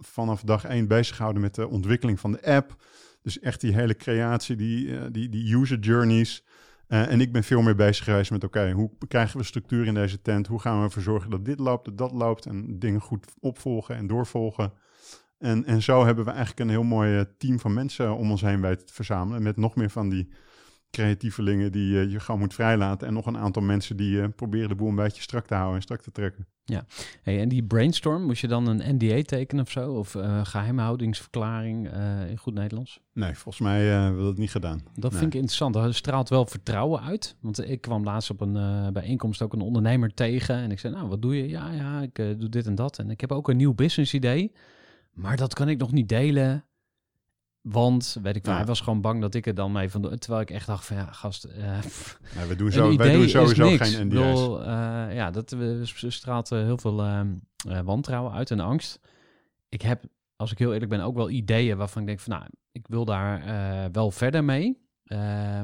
vanaf dag één bezig gehouden met de ontwikkeling van de app. Dus echt die hele creatie, die, die, die user journeys. Eh, en ik ben veel meer bezig geweest met, oké, hoe krijgen we structuur in deze tent? Hoe gaan we ervoor zorgen dat dit loopt, dat dat loopt? En dingen goed opvolgen en doorvolgen. En, en zo hebben we eigenlijk een heel mooi eh, team van mensen om ons heen weten te verzamelen. Met nog meer van die creatievelingen die eh, je gewoon moet vrijlaten. En nog een aantal mensen die eh, proberen de boel een beetje strak te houden en strak te trekken. Hey, en die brainstorm, moest je dan een NDA tekenen of zo? Of eh geheimhoudingsverklaring eh, in goed Nederlands? Nee, volgens mij we dat niet gedaan. Dat Nee. vind ik interessant. Dat straalt wel vertrouwen uit. Want ik kwam laatst op een bijeenkomst ook een ondernemer tegen. En ik zei, nou, wat doe je? Ja, ja, ik doe dit en dat. En ik heb ook een nieuw business idee. Maar dat kan ik nog niet delen. Want, weet ik wel, Ja. hij was gewoon bang dat ik er dan mee van... Terwijl ik echt dacht van, ja, gast... eh, we doen, zo, wij doen sowieso geen bedoel, eh, ja, dat s- straalt eh, heel veel eh, eh, wantrouwen uit en angst. Ik heb, als ik heel eerlijk ben, ook wel ideeën waarvan ik denk van, nou, ik wil daar wel verder mee.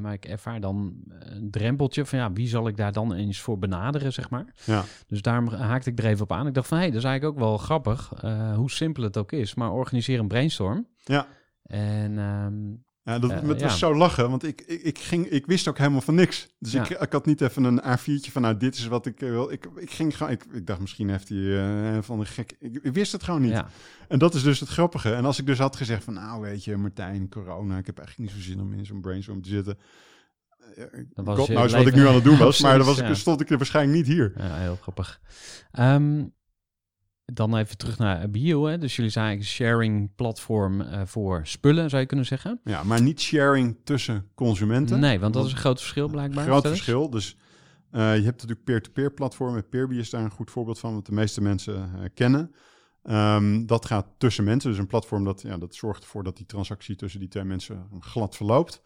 Maar ik ervaar dan een drempeltje van, ja, wie zal ik daar dan eens voor benaderen, zeg maar. Ja. Dus daarom haakte ik er even op aan. Ik dacht van, hé, hey, dat is eigenlijk ook wel grappig, hoe simpel het ook is. Maar organiseer een brainstorm. Ja. En ehm, Ja, dat, Eh, het was ja. zo lachen, want ik, ik, ik, ging, ik wist ook helemaal van niks. Dus Ja. ik, ik had niet even een A4'tje van, nou, dit is wat ik eh, wil. Ik, ik ging gewoon, ik, ik dacht, misschien heeft hij eh, van een gek... Ik, ik wist het gewoon niet. ja, En dat is dus het grappige. En als ik dus had gezegd van, nou, weet je, Martijn, corona, ik heb eigenlijk niet zo zin om in zo'n brainstorm te zitten. Eh, Dan was God je knows wat ik nu aan het doen was, maar dan was ik, stond ik er waarschijnlijk niet hier. Ja, heel grappig. Ehm, dan even terug naar Bio. Hè. Dus jullie zijn eigenlijk een sharing platform eh, voor spullen, zou je kunnen zeggen. Ja, maar niet sharing tussen consumenten. Nee, want dat is een groot verschil blijkbaar. Groot verschil. Dus eh, je hebt natuurlijk peer-to-peer platformen. Peerby is daar een goed voorbeeld van, wat de meeste mensen eh, kennen. Ehm, dat gaat tussen mensen. Dus een platform dat, ja, dat zorgt ervoor dat die transactie tussen die twee mensen glad verloopt.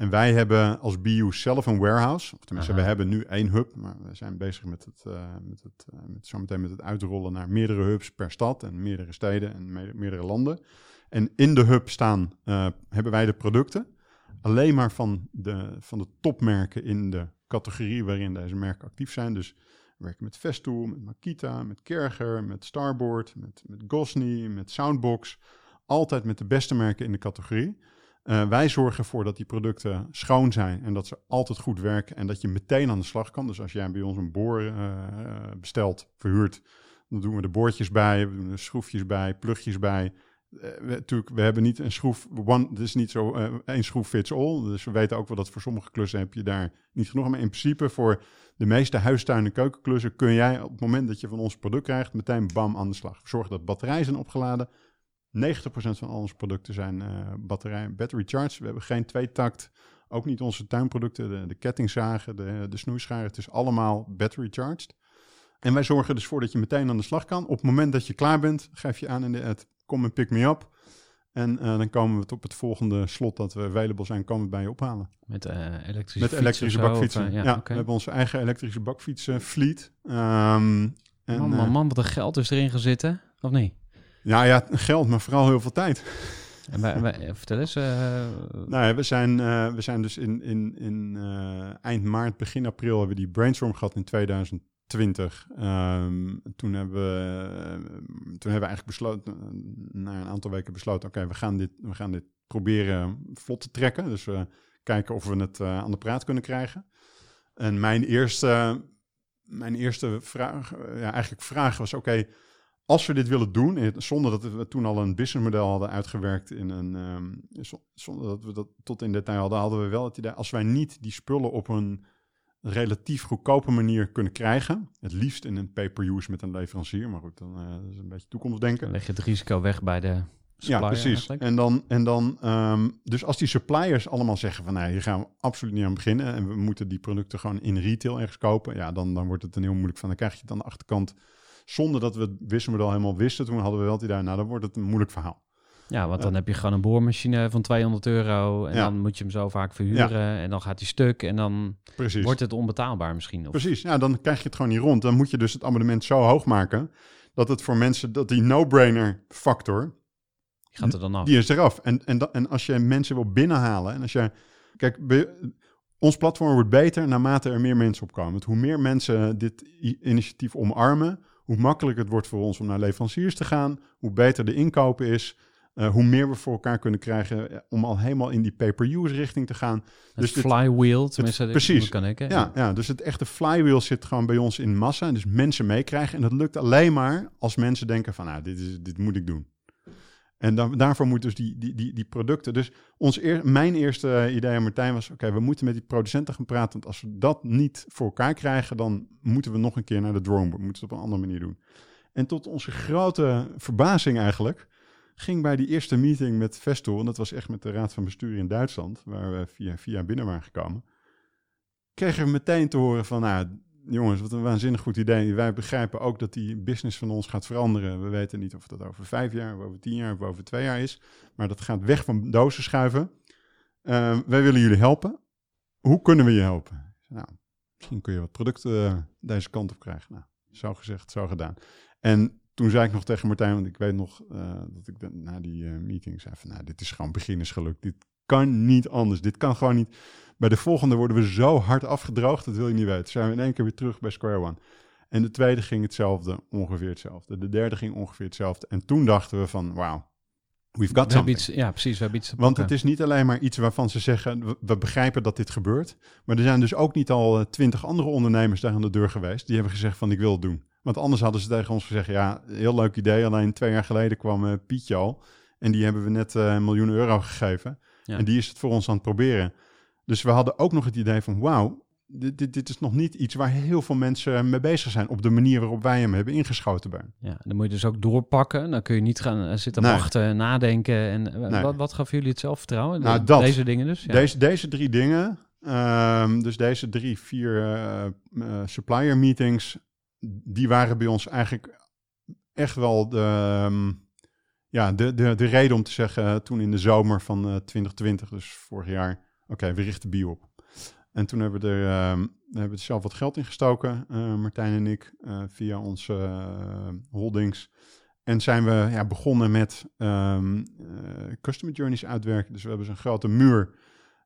En wij hebben als BU zelf een warehouse. Of tenminste, Aha. we hebben nu één hub. Maar we zijn bezig met het, eh, met het, eh, met, zometeen met het uitrollen naar meerdere hubs per stad. En meerdere steden en me- meerdere landen. En in de hub staan, eh, hebben wij de producten. Alleen maar van de, van de topmerken in de categorie waarin deze merken actief zijn. Dus we werken met Festool, met Makita, met Kerger, met Starboard, met, met Gosney, met Soundbox. Altijd met de beste merken in de categorie. Eh, wij zorgen ervoor dat die producten schoon zijn en dat ze altijd goed werken en dat je meteen aan de slag kan. Dus als jij bij ons een boor eh, bestelt, verhuurt, dan doen we de boordjes bij, we doen er schroefjes bij, plugjes bij. Eh, we, natuurlijk, we hebben niet een schroef, het is niet zo één schroef fits all. Dus we weten ook wel dat voor sommige klussen heb je daar niet genoeg. Maar in principe voor de meeste huistuin- en keukenklussen kun jij op het moment dat je van ons product krijgt, meteen bam aan de slag. Zorg dat batterijen zijn opgeladen. 90% van al onze producten zijn eh batterij, battery charged. We hebben geen tweetakt, ook niet onze tuinproducten, de, de kettingzagen, de, de snoeischaren. Het is allemaal battery charged. En wij zorgen dus voor dat je meteen aan de slag kan. Op het moment dat je klaar bent, geef je aan in de ad, kom en pick me up. En eh, dan komen we op het volgende slot dat we available zijn, komen we bij je ophalen. Met eh, elektrische Met elektrische zo, bakfietsen. of, ja, we hebben onze eigen elektrische bakfietsen fleet. Ehm, en, man, man, man, wat een geld is erin gaan zitten. Of niet? Ja, ja, geld, maar vooral heel veel tijd. En wij, wij- vertel eens. eh, Nou ja, we zijn, eh, we zijn dus in, in, in eh, eind maart, begin april hebben we die brainstorm gehad in 2020. Ehm, toen, hebben we, toen hebben we eigenlijk besloten, na een aantal weken besloten, oké, we gaan dit, we gaan dit proberen vlot te trekken. Dus we kijken of we het aan de praat kunnen krijgen. En mijn eerste, mijn eerste vraag, ja, eigenlijk vraag was, oké, als we dit willen doen, zonder dat we toen al een businessmodel hadden uitgewerkt in een, ehm, zo- zonder dat we dat tot in detail hadden, hadden we wel het idee, als wij niet die spullen op een relatief goedkope manier kunnen krijgen, het liefst in een pay-per-use met een leverancier, maar goed, dan dat is een beetje toekomstdenken. dan leg je het risico weg bij de supplier Ja, precies. eigenlijk. En dan, en dan ehm, dus als die suppliers allemaal zeggen van nee, hier gaan we absoluut niet aan beginnen en we moeten die producten gewoon in retail ergens kopen, ja, dan, dan wordt het een heel moeilijk van. Dan krijg je het aan de achterkant zonder dat we het wisselmodel helemaal wisten. Toen hadden we wel het idee, nou, dan wordt het een moeilijk verhaal. Ja, want dan heb je gewoon een boormachine van 200 euro. En Ja. dan moet je hem zo vaak verhuren. En dan gaat hij stuk. En dan Precies. wordt het onbetaalbaar misschien. Of, Precies, ja, dan krijg je het gewoon niet rond. Dan moet je dus het abonnement zo hoog maken dat het voor mensen, dat die no-brainer factor, gaat er dan af. die is eraf. En, en, en als je mensen wil binnenhalen en als je, kijk, ons platform wordt beter naarmate er meer mensen opkomen. Want hoe meer mensen dit initiatief omarmen, hoe makkelijker het wordt voor ons om naar leveranciers te gaan, hoe beter de inkopen is. eh, hoe meer we voor elkaar kunnen krijgen eh, om al helemaal in die pay-per-use richting te gaan. het dus flywheel, tenminste, dat precies. kan ik. Hè? Ja, ja, dus het echte flywheel zit gewoon bij ons in massa. En dus mensen meekrijgen. En dat lukt alleen maar als mensen denken van, nou, dit, is, dit moet ik doen. En daarvoor moeten dus die, die, die, die producten... Dus ons mijn eerste idee aan Martijn was... oké, we moeten met die producenten gaan praten... want als we dat niet voor elkaar krijgen... dan moeten we nog een keer naar de drawing board. Moeten we het op een andere manier doen. En tot onze grote verbazing eigenlijk... ging bij die eerste meeting met Vestel... en dat was echt met de raad van bestuur in Duitsland... waar we via, via binnen waren gekomen kregen we meteen te horen van, nou, jongens, wat een waanzinnig goed idee. Wij begrijpen ook dat die business van ons gaat veranderen. We weten niet of dat over vijf jaar, of over tien jaar, of over twee jaar is. Maar dat gaat weg van dozen schuiven. Eh, wij willen jullie helpen. Hoe kunnen we je helpen? Nou, misschien kun je wat producten eh, deze kant op krijgen. Nou, zo gezegd, zo gedaan. En toen zei ik nog tegen Martijn, want ik weet nog eh, dat ik na die eh, meeting zei van, nou, dit is gewoon beginnersgeluk. Dit kan niet anders. Dit kan gewoon niet. Bij de volgende worden we zo hard afgedroogd, dat wil je niet weten. Zijn we in één keer weer terug bij Square One. En de tweede ging hetzelfde, ongeveer hetzelfde. De derde ging ongeveer hetzelfde. En toen dachten we van, wauw, we've got We something. iets, ja, precies. We hebben iets Want het is niet alleen maar iets waarvan ze zeggen, we, we begrijpen dat dit gebeurt. Maar er zijn dus ook niet al eh, twintig andere ondernemers daar aan de deur geweest. Die hebben gezegd van, ik wil het doen. Want anders hadden ze tegen ons gezegd, ja, heel leuk idee. Alleen twee jaar geleden kwam eh, Pietje al. En die hebben we net eh, een miljoen euro gegeven. Ja. En die is het voor ons aan het proberen. Dus we hadden ook nog het idee van, wauw, dit, dit, dit is nog niet iets waar heel veel mensen mee bezig zijn. Op de manier waarop wij hem hebben ingeschoten bij. Ja, dan moet je dus ook doorpakken. Dan kun je niet gaan eh, zitten Nee. wachten, nadenken. En eh, Nee. wat, wat gaf jullie het zelfvertrouwen? Nou, dat. Deze dingen dus? Ja. Deze, deze drie dingen, ehm, dus deze drie, vier eh, supplier meetings, die waren bij ons eigenlijk echt wel de, ehm, ja, de, de, de reden om te zeggen, toen in de zomer van eh, 2020, dus vorig jaar, oké, we richten bio op. En toen hebben we er, ehm, hebben er zelf wat geld in gestoken, eh, Martijn en ik, eh, via onze eh, holdings. En zijn we ja, begonnen met ehm, eh, customer journeys uitwerken. Dus we hebben zo'n grote muur.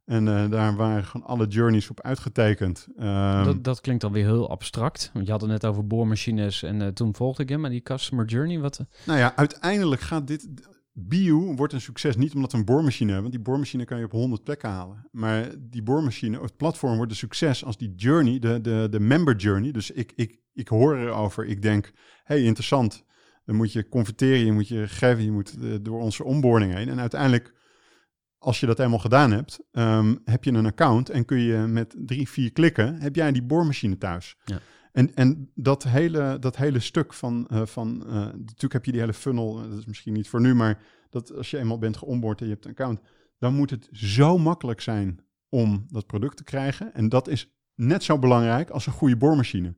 En eh, daar waren gewoon alle journeys op uitgetekend. Ehm, dat, dat klinkt alweer heel abstract. Want je had het net over boormachines en eh, toen volgde ik hem. Maar die customer journey, wat... eh, Nou ja, uiteindelijk gaat dit. Bio wordt een succes niet omdat we een boormachine hebben. Want die boormachine kan je op 100 plekken halen. Maar die boormachine, het platform wordt een succes als die journey, de, de, de member journey. Dus ik, ik, ik hoor erover. Ik denk, hey, interessant. Dan moet je converteren, je moet je geven, je moet door onze onboarding heen. En uiteindelijk, als je dat helemaal gedaan hebt, ehm, heb je een account en kun je met drie, vier klikken, heb jij die boormachine thuis. Ja. En, en dat, hele, dat hele stuk van, eh, van eh, natuurlijk heb je die hele funnel, eh, dat is misschien niet voor nu, maar dat als je eenmaal bent geonboard en je hebt een account, dan moet het zo makkelijk zijn om dat product te krijgen. En dat is net zo belangrijk als een goede boormachine.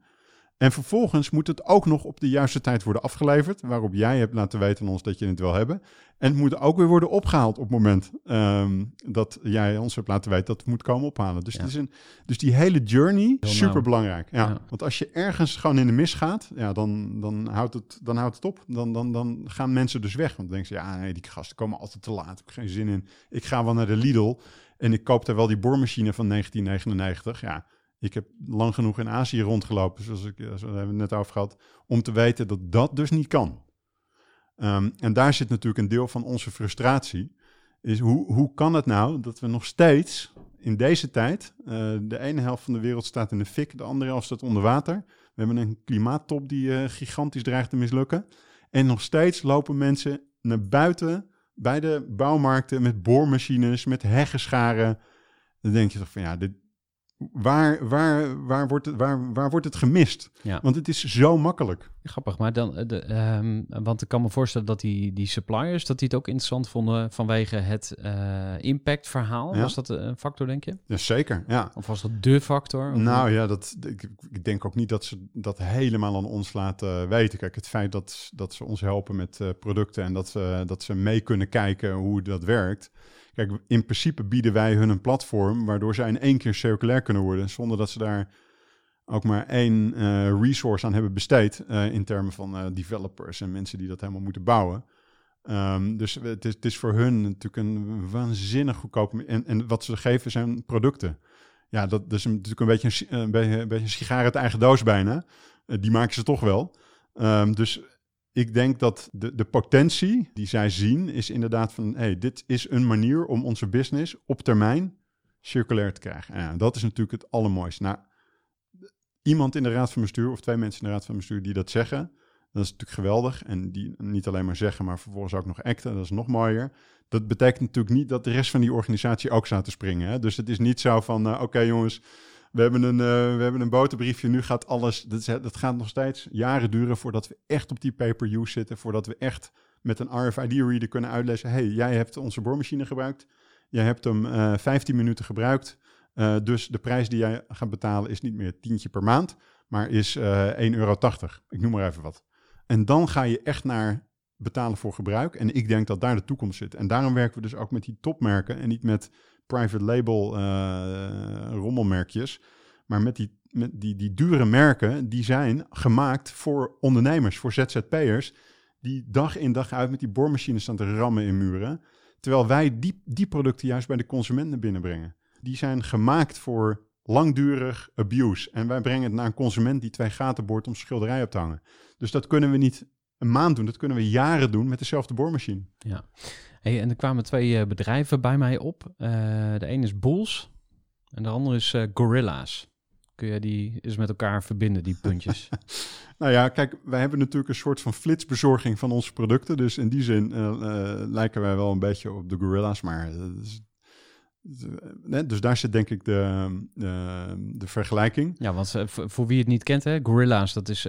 En vervolgens moet het ook nog op de juiste tijd worden afgeleverd, waarop jij hebt laten weten aan ons dat je het wil hebben. En het moet ook weer worden opgehaald op het moment ehm, dat jij ons hebt laten weten dat het moet komen ophalen. Dus, Ja. het is een, dus die hele journey, Heel super belangrijk. Ja. Ja. Want als je ergens gewoon in de mis gaat, ja, dan, dan, houdt het, dan houdt het op. Dan, dan, dan gaan mensen dus weg. Want dan denken ze, ja, nee, die gasten komen altijd te laat. Ik heb geen zin in. Ik ga wel naar de Lidl en ik koop daar wel die boormachine van 1999. Ja, ik heb lang genoeg in Azië rondgelopen, zoals ik, eh, zo hebben we het net over gehad, om te weten dat dat dus niet kan. Ehm, en daar zit natuurlijk een deel van onze frustratie. Is hoe, hoe kan het nou dat we nog steeds in deze tijd, eh, de ene helft van de wereld staat in de fik, de andere helft staat onder water. We hebben een klimaattop die eh, gigantisch dreigt te mislukken. En nog steeds lopen mensen naar buiten bij de bouwmarkten met boormachines, met heggenscharen. Dan denk je toch van ja, dit, waar, waar, waar, wordt het, waar, waar wordt het gemist? Ja. Want het is zo makkelijk. Grappig, maar dan, eh, de, ehm, want ik kan me voorstellen dat die, die suppliers, dat die het ook interessant vonden vanwege het eh impactverhaal. Ja. Was dat een factor, denk je? Ja, zeker, ja. Of was dat de factor? Of Nou ja, dat, ik, ik denk ook niet dat ze dat helemaal aan ons laten weten. Kijk, het feit dat, dat ze ons helpen met eh, producten en dat ze, dat ze mee kunnen kijken hoe dat werkt. Kijk, in principe bieden wij hun een platform waardoor zij in één keer circulair kunnen worden. Zonder dat ze daar ook maar één eh, resource aan hebben besteed. eh, in termen van eh, developers en mensen die dat helemaal moeten bouwen. Ehm, dus het is, het is voor hun natuurlijk een waanzinnig goedkoop. En, en wat ze geven zijn producten. Ja, dat, is natuurlijk een beetje een, een, beetje, een sigaar uit eigen doos bijna. Die maken ze toch wel. Ehm, dus ik denk dat de, de potentie die zij zien is inderdaad van... hey, dit is een manier om onze business op termijn circulair te krijgen. En ja, dat is natuurlijk het allermooiste. Nou, iemand in de raad van bestuur of twee mensen in de raad van bestuur die dat zeggen... dat is natuurlijk geweldig. En die niet alleen maar zeggen, maar vervolgens ook nog acten. Dat is nog mooier. Dat betekent natuurlijk niet dat de rest van die organisatie ook staat te springen. Hè? Dus het is niet zo van, eh, oké jongens, we hebben, een, eh, we hebben een boterbriefje, nu gaat alles... Dat, is, dat gaat nog steeds jaren duren voordat we echt op die pay-per-use zitten. Voordat we echt met een RFID-reader kunnen uitlezen... hey, jij hebt onze boormachine gebruikt. Jij hebt hem eh 15 minuten gebruikt. Eh, dus de prijs die jij gaat betalen is niet meer tientje per maand... maar is eh 1,80 euro. Ik noem maar even wat. En dan ga je echt naar betalen voor gebruik. En ik denk dat daar de toekomst zit. En daarom werken we dus ook met die topmerken en niet met private label eh, rommelmerkjes. Maar met, die, met die, die dure merken, die zijn gemaakt voor ondernemers, voor ZZP'ers. Die dag in dag uit met die boormachines staan te rammen in muren. Terwijl wij die, die producten juist bij de consument naar binnen brengen. Die zijn gemaakt voor langdurig abuse. En wij brengen het naar een consument die twee gaten boort om schilderij op te hangen. Dus dat kunnen we niet een maand doen, dat kunnen we jaren doen met dezelfde boormachine. Ja. Hey, en er kwamen twee eh, bedrijven bij mij op. Eh, de een is Bulls en de andere is eh, Gorilla's. Kun je die eens met elkaar verbinden, die puntjes? Nou ja, kijk, wij hebben natuurlijk een soort van flitsbezorging van onze producten. Dus in die zin lijken wij wel een beetje op de Gorilla's, maar... is- nee, dus daar zit denk ik de, de, de vergelijking. ja, want voor, wie het niet kent, hè, Gorilla's, dat is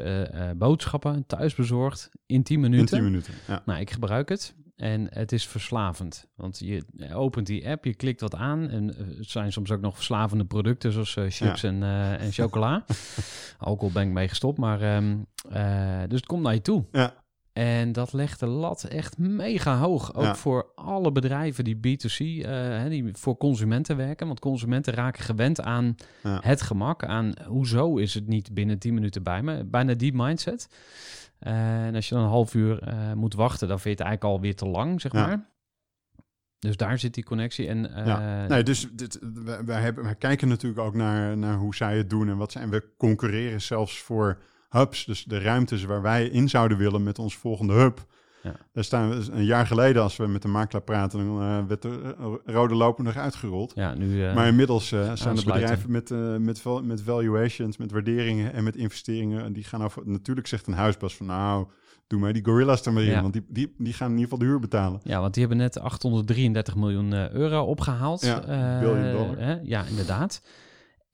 boodschappen, thuisbezorgd, in 10 In minuten. 10 minuten. Ja. Nou, ik gebruik het en het is verslavend. Want je opent die app, je klikt wat aan en eh, het zijn soms ook nog verslavende producten zoals eh, chips en, eh, en chocola. Alcohol ben ik mee gestopt, maar ehm, eh, dus het komt naar je toe. Ja. En dat legt de lat echt mega hoog. Ook Ja. voor alle bedrijven die B2C, eh, hè, die voor consumenten werken. Want consumenten raken gewend aan Ja. het gemak. Aan hoezo is het niet binnen 10 minuten bij me. Bijna die mindset. Eh, en als je dan een half uur eh, moet wachten, dan vind je het eigenlijk alweer te lang, zeg Ja. maar. Dus daar zit die connectie. En, Ja. Nee, dus dit, wij, hebben, wij kijken natuurlijk ook naar, naar hoe zij het doen en wat zijn. We concurreren zelfs voor hubs, dus de ruimtes waar wij in zouden willen met ons volgende hub. Ja. Daar staan we een jaar geleden, als we met de makelaar praten, dan eh, werd de eh, rode loper nog uitgerold. ja, nu... eh, maar inmiddels zijn de bedrijven met, met, val- met valuations, met waarderingen en met investeringen. En die gaan over. Natuurlijk zegt een huisbas van nou, doe mij die gorilla's er maar in, Ja. want die, die, die gaan in ieder geval de huur betalen. Ja, want die hebben net 833 miljoen euro opgehaald. Ja, dollar. Hè? Ja, inderdaad.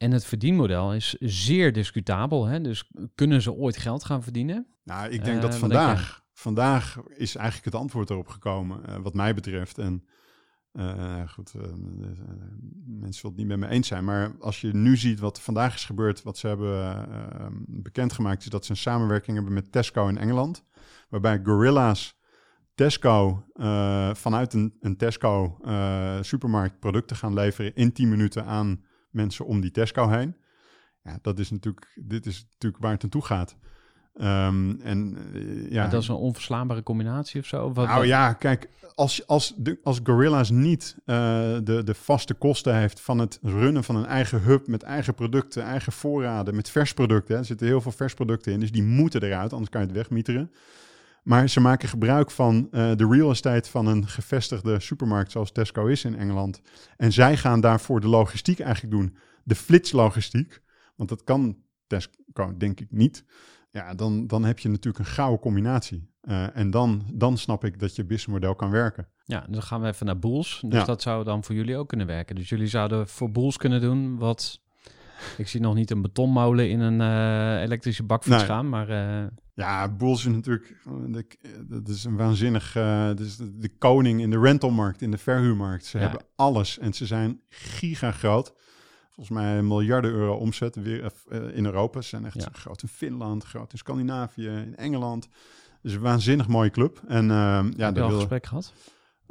En het verdienmodel is zeer discutabel. Hè? Dus kunnen ze ooit geld gaan verdienen? Nou, ik denk Eh, dat denk vandaag, vandaag is eigenlijk het antwoord erop gekomen, eh, wat mij betreft. En eh, goed, mensen zullen het niet met me eens zijn, maar als je nu ziet wat vandaag is gebeurd, wat ze hebben bekendgemaakt, is dat ze een samenwerking hebben met Tesco in Engeland, waarbij Gorilla's Tesco vanuit een, een Tesco supermarkt producten gaan leveren in 10 minuten aan mensen om die Tesco heen. Ja, dat is natuurlijk, dit is natuurlijk waar het naartoe gaat. Ehm, en eh, ja. Dat is een onverslaanbare combinatie of zo? Of wat- nou wat- ja, kijk, als, als, de, als Gorilla's niet eh, de, de vaste kosten heeft van het runnen van een eigen hub met eigen producten, eigen voorraden, met versproducten. hè, Er zitten heel veel versproducten in, dus die moeten eruit, anders kan je het wegmieteren. Maar ze maken gebruik van eh, de real estate van een gevestigde supermarkt zoals Tesco is in Engeland. En zij gaan daarvoor de logistiek eigenlijk doen. De flitslogistiek, want dat kan Tesco denk ik niet. Ja, dan, dan heb je natuurlijk een gouden combinatie. Eh, en dan, dan snap ik dat je businessmodel kan werken. Ja, dus dan gaan we even naar Boels. Dus Ja. dat zou dan voor jullie ook kunnen werken. Dus jullie zouden voor Boels kunnen doen wat... Ik zie nog niet een betonmolen in een eh, elektrische bakfiets Nee. gaan, maar... eh, Ja, Bulls is natuurlijk, eh, de- dat is een waanzinnig, eh dat is de, de koning in de rentalmarkt, in de verhuurmarkt. Ze Ja. hebben alles en ze zijn giga groot. Volgens mij miljarden euro omzet weer, eh, in Europa. Ze zijn echt Ja. groot in Finland, groot in Scandinavië, in Engeland. Dus een waanzinnig mooie club. En ehm, ja, heb je al gesprek gehad?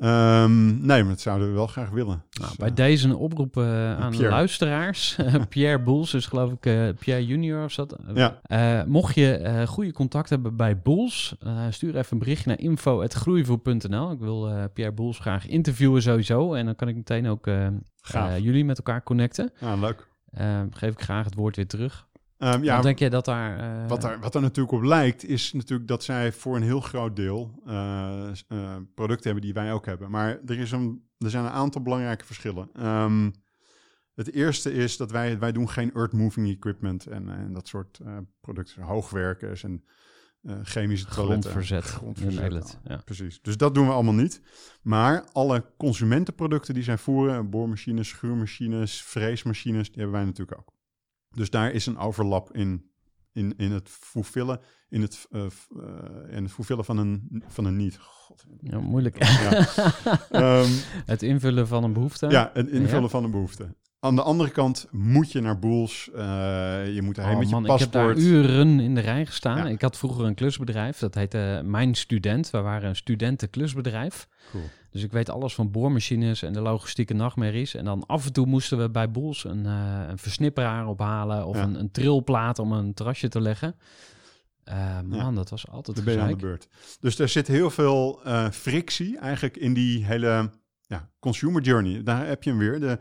Ehm, nee, maar dat zouden we wel graag willen. Nou, Dus, bij eh, deze een oproep eh, aan de luisteraars. Pierre Boels is geloof ik eh, Pierre Junior of dat. Ja. Eh, mocht je eh, goede contact hebben bij Boels, eh, stuur even een berichtje naar info.groeivoer.nl. Ik wil eh, Pierre Boels graag interviewen sowieso. En dan kan ik meteen ook eh, eh, jullie met elkaar connecten. ja, leuk. Eh, geef ik graag het woord weer terug. Ehm, ja, Wat denk jij dat daar... eh, Wat er, wat er natuurlijk op lijkt, is natuurlijk dat zij voor een heel groot deel eh, eh, producten hebben die wij ook hebben. Maar er, is een, er zijn een aantal belangrijke verschillen. Ehm, het eerste is dat wij, wij doen geen earth-moving equipment en, en dat soort producten, hoogwerkers en chemische toiletten. grondverzet, Grondverzet, ja. Precies, dus dat doen we allemaal niet. Maar alle consumentenproducten die zij voeren, boormachines, schuurmachines, freesmachines, die hebben wij natuurlijk ook. Dus daar is een overlap in, in, in het fulfillen, in het, eh, in het fulfillen van een, van een niet. God. Ja, moeilijk. Ja. Ehm, het invullen van een behoefte. ja, het invullen Ja. van een behoefte. Aan de andere kant moet je naar Boels. eh, je moet erheen Oh met je man, ik heb daar paspoort. uren in de rij gestaan. Ja. Ik had vroeger een klusbedrijf, dat heette Mijn Student. We waren een studentenklusbedrijf. Cool. Dus ik weet alles van boormachines en de logistieke nachtmerries. En dan af en toe moesten we bij Boels een, eh, een versnipperaar ophalen of Ja. een, een trilplaat om een terrasje te leggen. Eh, man, dat was altijd Dan ben je aan de beurt. Dus er zit heel veel eh, frictie eigenlijk in die hele ja, consumer journey. Daar heb je hem weer. De,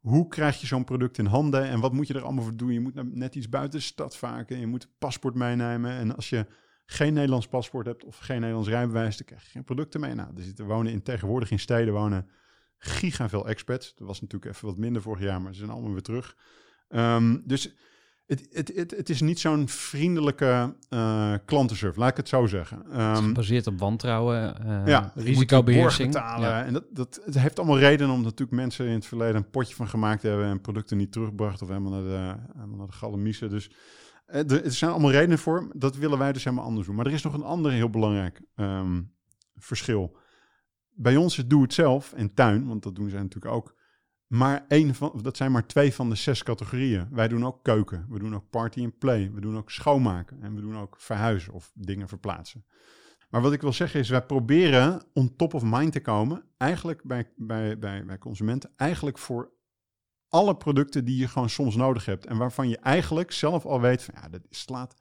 hoe krijg je zo'n product in handen en wat moet je er allemaal voor doen? Je moet naar- net iets buiten de stad vaak en je moet een paspoort meenemen. En als je geen Nederlands paspoort hebt of geen Nederlands rijbewijs, dan krijg je geen producten mee. Nou, er zitten wonen in, tegenwoordig in steden wonen giga veel expats. Dat was natuurlijk even wat minder vorig jaar, maar ze zijn allemaal weer terug. Ehm, dus het, het, het, het is niet zo'n vriendelijke eh klantenservice, laat ik het zo zeggen. Het is Ehm, gebaseerd op wantrouwen, eh, ja, risicobeheersing. betalen. Ja. En dat, dat, het heeft allemaal reden om natuurlijk mensen in het verleden een potje van gemaakt hebben en producten niet teruggebracht of helemaal naar de, helemaal naar de. Dus er, er zijn allemaal redenen voor. Dat willen wij dus helemaal anders doen. Maar er is nog een ander heel belangrijk ehm, verschil. Bij ons is doe het zelf en tuin, want dat doen zij natuurlijk ook. Maar één van, dat zijn maar twee van de zes categorieën. Wij doen ook keuken, we doen ook party and play, we doen ook schoonmaken en we doen ook verhuizen of dingen verplaatsen. Maar wat ik wil zeggen is, wij proberen on top of mind te komen, eigenlijk bij, bij, bij, bij consumenten, eigenlijk voor alle producten die je gewoon soms nodig hebt. En waarvan je eigenlijk zelf al weet van, ja, dat slaat,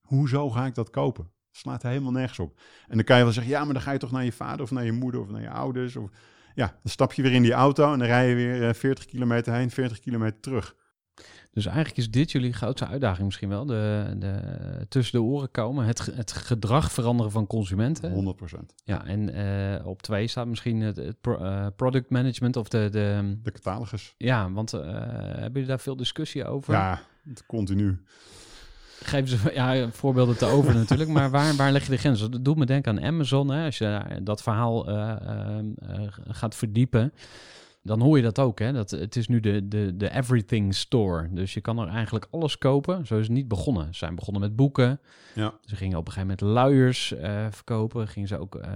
hoezo ga ik dat kopen? slaat helemaal nergens op. En dan kan je wel zeggen, ja, maar dan ga je toch naar je vader of naar je moeder of naar je ouders. Of, ja, dan stap je weer in die auto en dan rij je weer eh, 40 kilometer heen, 40 kilometer terug. Dus eigenlijk is dit jullie grootste uitdaging misschien wel. De, de, tussen de oren komen. Het, het gedrag veranderen van consumenten. 100 procent. Ja, en eh, op twee staat misschien het, het pro- eh, product management of de... de De catalogus. ja, want eh, hebben jullie daar veel discussie over? Ja, continu. Geef ze ja, voorbeelden te over natuurlijk, maar waar, waar leg je de grens? Dat doet me denken aan Amazon. Hè? Als je dat verhaal gaat verdiepen, dan hoor je dat ook. Hè? Dat, het is nu de, de, de everything store. Dus je kan er eigenlijk alles kopen. Zo is het niet begonnen. Ze zijn begonnen met boeken. Ja. Ze gingen op een gegeven moment luiers eh, verkopen. Gingen ze ook eh,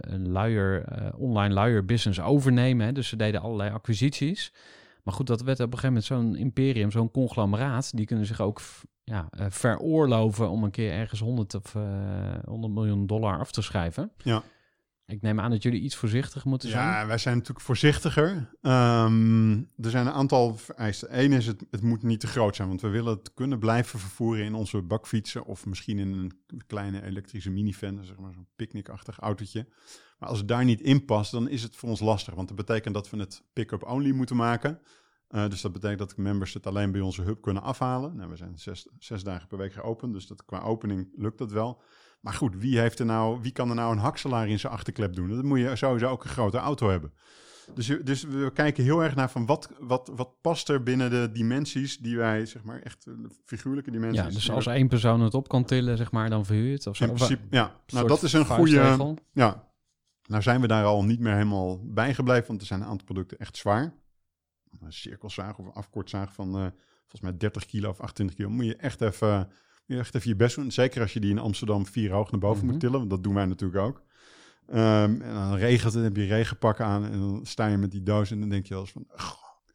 een luier, eh, online luier business overnemen. Hè? Dus ze deden allerlei acquisities. Maar goed, dat werd op een gegeven moment zo'n imperium, zo'n conglomeraat. Die kunnen zich ook ja, veroorloven om een keer ergens 100 of eh 100 miljoen dollar af te schrijven. Ja. Ik neem aan dat jullie iets voorzichtig moeten zijn. Ja, wij zijn natuurlijk voorzichtiger. Ehm, er zijn een aantal vereisten. Eén is, het, het moet niet te groot zijn, want we willen het kunnen blijven vervoeren in onze bakfietsen of misschien in een kleine elektrische minivan, zeg maar zo'n picknickachtig autootje. Maar als het daar niet in past, dan is het voor ons lastig, want dat betekent dat we het pick-up only moeten maken. Eh, dus dat betekent dat members het alleen bij onze hub kunnen afhalen. Nou, we zijn zes, zes dagen per week geopend, dus dat, qua opening lukt dat wel. Maar goed, wie, heeft er nou, wie kan er nou een hakselaar in zijn achterklep doen? Dat moet je sowieso ook een grote auto hebben. Dus, dus we kijken heel erg naar van wat, wat, wat past er binnen de dimensies die wij, zeg maar, echt eh, figuurlijke dimensies. Ja, dus als één persoon het op kan tillen, zeg maar, dan verhuur je het. Of zo. in principe, ja. Nou, dat is een goede. Ja, nou zijn we daar al niet meer helemaal bij gebleven, want er zijn een aantal producten echt zwaar. Een cirkelzaag of een afkortzaag van eh, volgens mij 30 kilo of 28 kilo. Moet je echt even, je echt even je best doen. Zeker als je die in Amsterdam vier hoog naar boven Mhm. moet tillen, want dat doen wij natuurlijk ook. Ehm, en dan regent het, dan heb je regenpakken aan en dan sta je met die doos en dan denk je wel eens van,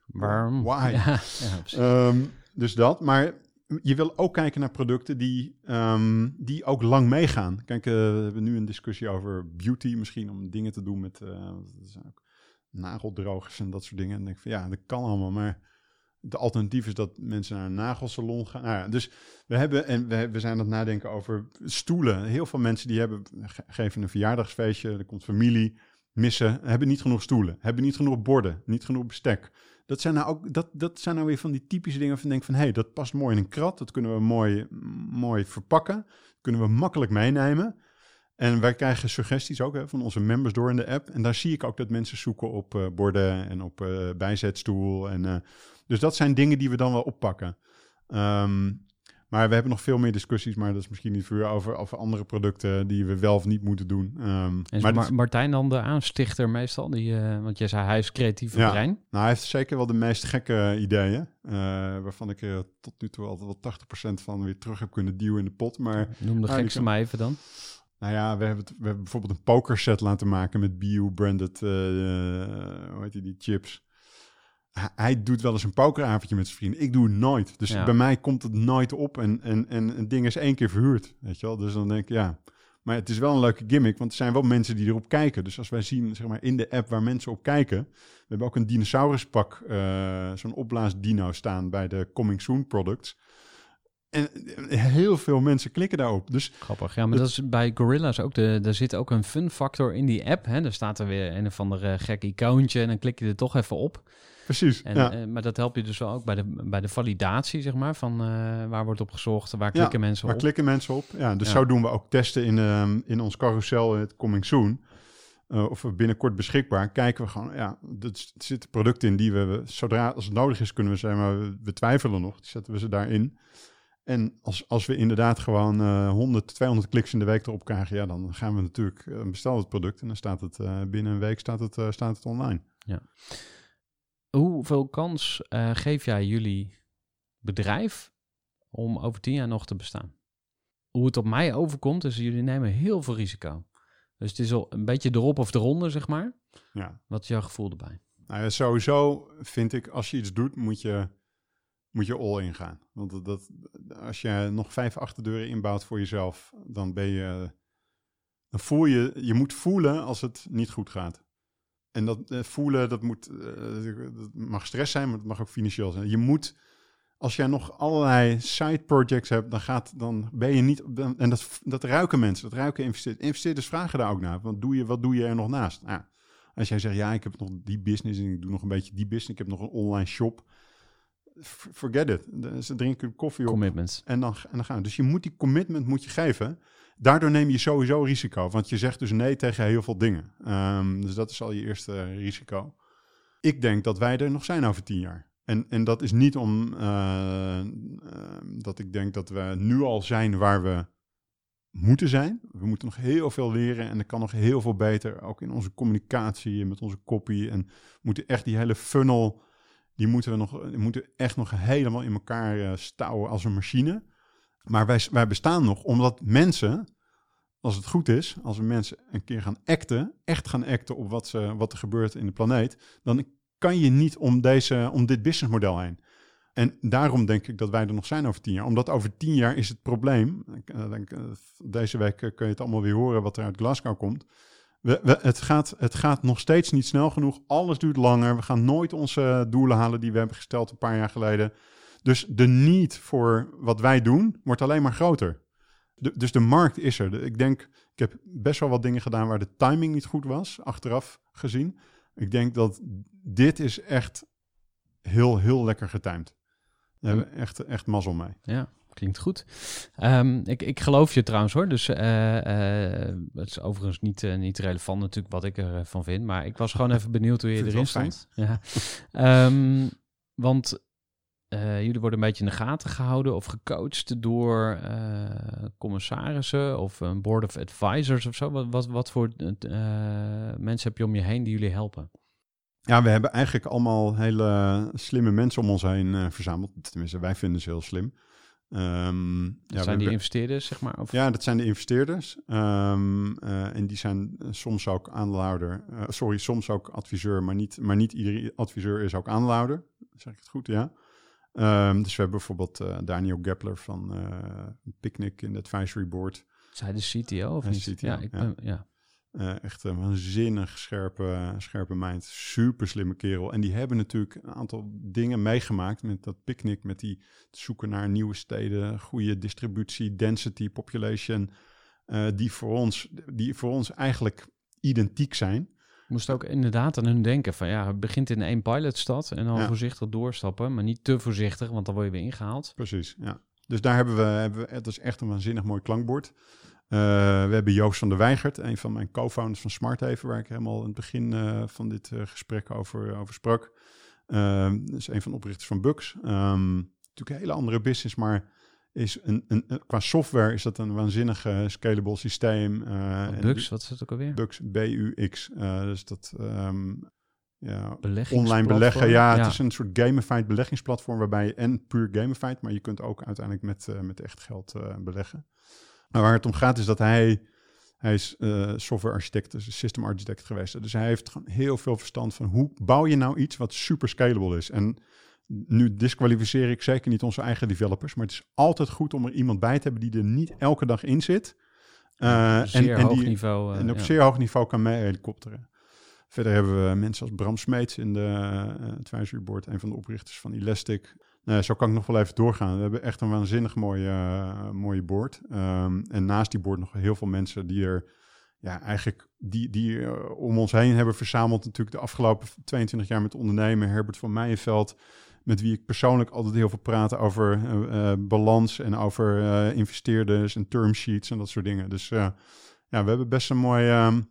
Warm. Why? Ja, ja, precies. Ehm, dus dat. Maar je wil ook kijken naar producten die, ehm, die ook lang meegaan. Kijk, eh, we hebben nu een discussie over beauty misschien, om dingen te doen met ook nageldrogers en dat soort dingen. En dan denk ik van ja, dat kan allemaal, maar de alternatief is dat mensen naar een nagelsalon gaan. Nou ja, dus we hebben, en we, we zijn aan het nadenken over stoelen. Heel veel mensen die hebben, ge- geven een verjaardagsfeestje, er komt familie, missen, hebben niet genoeg stoelen, hebben niet genoeg borden, niet genoeg bestek. Dat zijn nou ook, dat, dat zijn nou weer van die typische dingen van denk van, hé, hey, dat past mooi in een krat, dat kunnen we mooi, mooi verpakken, kunnen we makkelijk meenemen. En wij krijgen suggesties ook hè, van onze members door in de app. En daar zie ik ook dat mensen zoeken op eh, borden en op eh, bijzetstoel. En, eh, dus dat zijn dingen die we dan wel oppakken. Ehm, maar we hebben nog veel meer discussies, maar dat is misschien niet voor u over, over andere producten die we wel of niet moeten doen. En is maar Mar- Martijn dan de aanstichter meestal? Die, eh, want jij zei hij is creatief Ja. brein. Nou, hij heeft zeker wel de meest gekke ideeën. eh, waarvan ik tot nu toe altijd wel 80% van weer terug heb kunnen duwen in de pot. Maar Noem de gekste maar even dan. nou ja, we hebben, het- we hebben bijvoorbeeld een pokerset laten maken met bio-branded, eh, hoe heet die, die chips. Hij, doet wel eens een pokeravondje met zijn vrienden. Ik doe het nooit. Dus Ja. bij mij komt het nooit op. En, en, en een ding is één keer verhuurd, weet je wel. Dus dan denk ik, ja... Maar het is wel een leuke gimmick, want er zijn wel mensen die erop kijken. Dus als wij zien, zeg maar, in de app waar mensen op kijken... We hebben ook een dinosauruspak, eh zo'n opblaasdino staan bij de Coming Soon products. En eh, heel veel mensen klikken daarop. Dus Grappig. Ja, maar dat is bij Gorilla's ook. De, er zit ook een fun factor in die app. Hè. Er staat er weer een of ander gek icoontje en dan klik je er toch even op. precies, En, ja. eh, maar dat helpt je dus wel ook bij de, bij de validatie, zeg maar, van eh, waar wordt op gezocht, waar klikken mensen Waar op. klikken mensen op? Ja, dus Ja. zo doen we ook testen in, ehm, in ons carousel, het Coming Soon. Eh, of we binnenkort beschikbaar. Kijken we gewoon, ja, er zitten producten in die we, zodra als het nodig is, kunnen we zeggen, maar we, we twijfelen nog. Die zetten we ze daarin. En als, als we inderdaad gewoon eh 100, 200 kliks in de week erop krijgen, ja, dan gaan we natuurlijk eh, bestellen het product en dan staat het binnen een week staat het, staat het online. Hoeveel kans eh, geef jij jullie bedrijf om over tien jaar nog te bestaan? Hoe het op mij overkomt, is jullie nemen heel veel risico. Dus het is al een beetje erop of eronder, zeg maar. Ja. Wat is jouw gevoel erbij? Nou ja, sowieso vind ik, als je iets doet, moet je, moet je all in gaan. Want dat- dat, als je nog vijf achterdeuren inbouwt voor jezelf, dan ben je, dan voel je, je moet voelen als het niet goed gaat. En dat eh, voelen, dat, moet, eh, dat mag stress zijn, maar het mag ook financieel zijn. Je moet, als jij nog allerlei side projects hebt, dan, gaat, dan ben je niet, dan, en dat, dat ruiken mensen, dat ruiken investeerders. Investeerders vragen daar ook naar, wat doe je, wat doe je er nog naast? Nou, als jij zegt, ja, ik heb nog die business en ik doe nog een beetje die business, ik heb nog een online shop. Forget it. Ze drinken koffie op Commitments. en dan, en dan gaan. Dus je moet die commitment moet je geven. Daardoor neem je sowieso risico. Want je zegt dus nee tegen heel veel dingen. Ehm, dus dat is al je eerste risico. Ik denk dat wij er nog zijn over tien jaar. En, en dat is niet om eh, ehm, dat ik denk dat we nu al zijn waar we moeten zijn. We moeten nog heel veel leren en er kan nog heel veel beter. Ook in onze communicatie en met onze copy. En we moeten echt die hele funnel, die moeten we nog, die moeten echt nog helemaal in elkaar eh, stouwen als een machine. Maar wij, wij bestaan nog omdat mensen, als het goed is, als we mensen een keer gaan acten, echt gaan acten op wat, ze, wat er gebeurt in de planeet, dan kan je niet om, deze, om dit businessmodel heen. En daarom denk ik dat wij er nog zijn over tien jaar. Omdat over tien jaar is het probleem. Eh, eh, deze week eh, kun je het allemaal weer horen wat er uit Glasgow komt. We, het, gaat, het gaat nog steeds niet snel genoeg. Alles duurt langer. We gaan nooit onze doelen halen die we hebben gesteld een paar jaar geleden. Dus de need voor wat wij doen wordt alleen maar groter. De, dus de markt is er. Ik denk, ik heb best wel wat dingen gedaan waar de timing niet goed was, achteraf gezien. Ik denk dat dit is echt heel, heel lekker getimed. We hebben echt, echt mazzel mee. Ja, klinkt goed. Ehm, ik, ik geloof je trouwens hoor. Dus eh, het is overigens niet, eh, niet relevant natuurlijk wat ik ervan vind. Maar ik was gewoon even benieuwd hoe je erin stond. Ja. Ehm, want eh, jullie worden een beetje in de gaten gehouden of gecoacht door eh, commissarissen of een board of advisors of zo. Wat, wat, wat voor eh, mensen heb je om je heen die jullie helpen? Ja, we hebben eigenlijk allemaal hele slimme mensen om ons heen eh, verzameld. Tenminste, wij vinden ze heel slim. Ehm, ja, Dat zijn we- die investeerders, zeg maar? Of, Ja, dat zijn de investeerders. Ehm, eh, en die zijn eh, soms ook aanlouder. eh, sorry, soms ook adviseur, maar niet, maar niet iedere adviseur is ook aanlouder. Zeg ik het goed, ja. Ehm, dus we hebben bijvoorbeeld eh, Daniel Gepler van eh Picnic in de advisory board. Zij de CTO of Hij niet? is CTO, ja, ik ben, ja. Eh, echt een waanzinnig scherpe, scherpe mind. Super slimme kerel. En die hebben natuurlijk een aantal dingen meegemaakt met dat picknick. Met die zoeken naar nieuwe steden, goede distributie, density, population. die, voor ons, die voor ons eigenlijk identiek zijn. Moest ook inderdaad aan hun denken van ja, het begint in één pilotstad en dan Ja. voorzichtig doorstappen, maar niet te voorzichtig, want dan word je weer ingehaald. Precies, ja. Dus daar hebben we, hebben we, het is echt een waanzinnig mooi klankbord. Eh, we hebben Joost van der Weigert, een van mijn co-founders van Smarthaven, waar ik helemaal in het begin eh, van dit eh, gesprek over, over sprak. Ehm, dat is een van de oprichters van Bux. Ehm, natuurlijk een hele andere business, maar is een, een, qua software is dat een waanzinnig eh, scalable systeem. Bugs, wat is het ook alweer? Bux, B-U-X. eh, dus dat ehm, ja, online beleggen. Ja, het is een soort gamified beleggingsplatform waarbij je en puur gamified, maar je kunt ook uiteindelijk met, met echt geld beleggen. Maar waar het om gaat is dat hij, hij is software architect, dus system architect geweest. Dus hij heeft gewoon heel veel verstand van hoe bouw je nou iets wat super scalable is. En nu disqualificeer ik zeker niet onze eigen developers, maar het is altijd goed om er iemand bij te hebben die er niet elke dag in zit. Eh, Zeer hoog die, niveau. eh, en op ja. zeer hoog niveau kan mee helikopteren. Verder hebben we mensen als Bram Smeets in de eh, advisory board, een van de oprichters van Elastic. Nou, zo kan ik nog wel even doorgaan. We hebben echt een waanzinnig mooie, mooie board. Ehm, en naast die board nog heel veel mensen die er ja, eigenlijk die, die om ons heen hebben verzameld. Natuurlijk de afgelopen 22 jaar met ondernemen. Herbert van Meijenveld, met wie ik persoonlijk altijd heel veel praat over eh, eh, balans en over eh, investeerders en term sheets en dat soort dingen. Dus ja, we hebben best een mooi, ehm,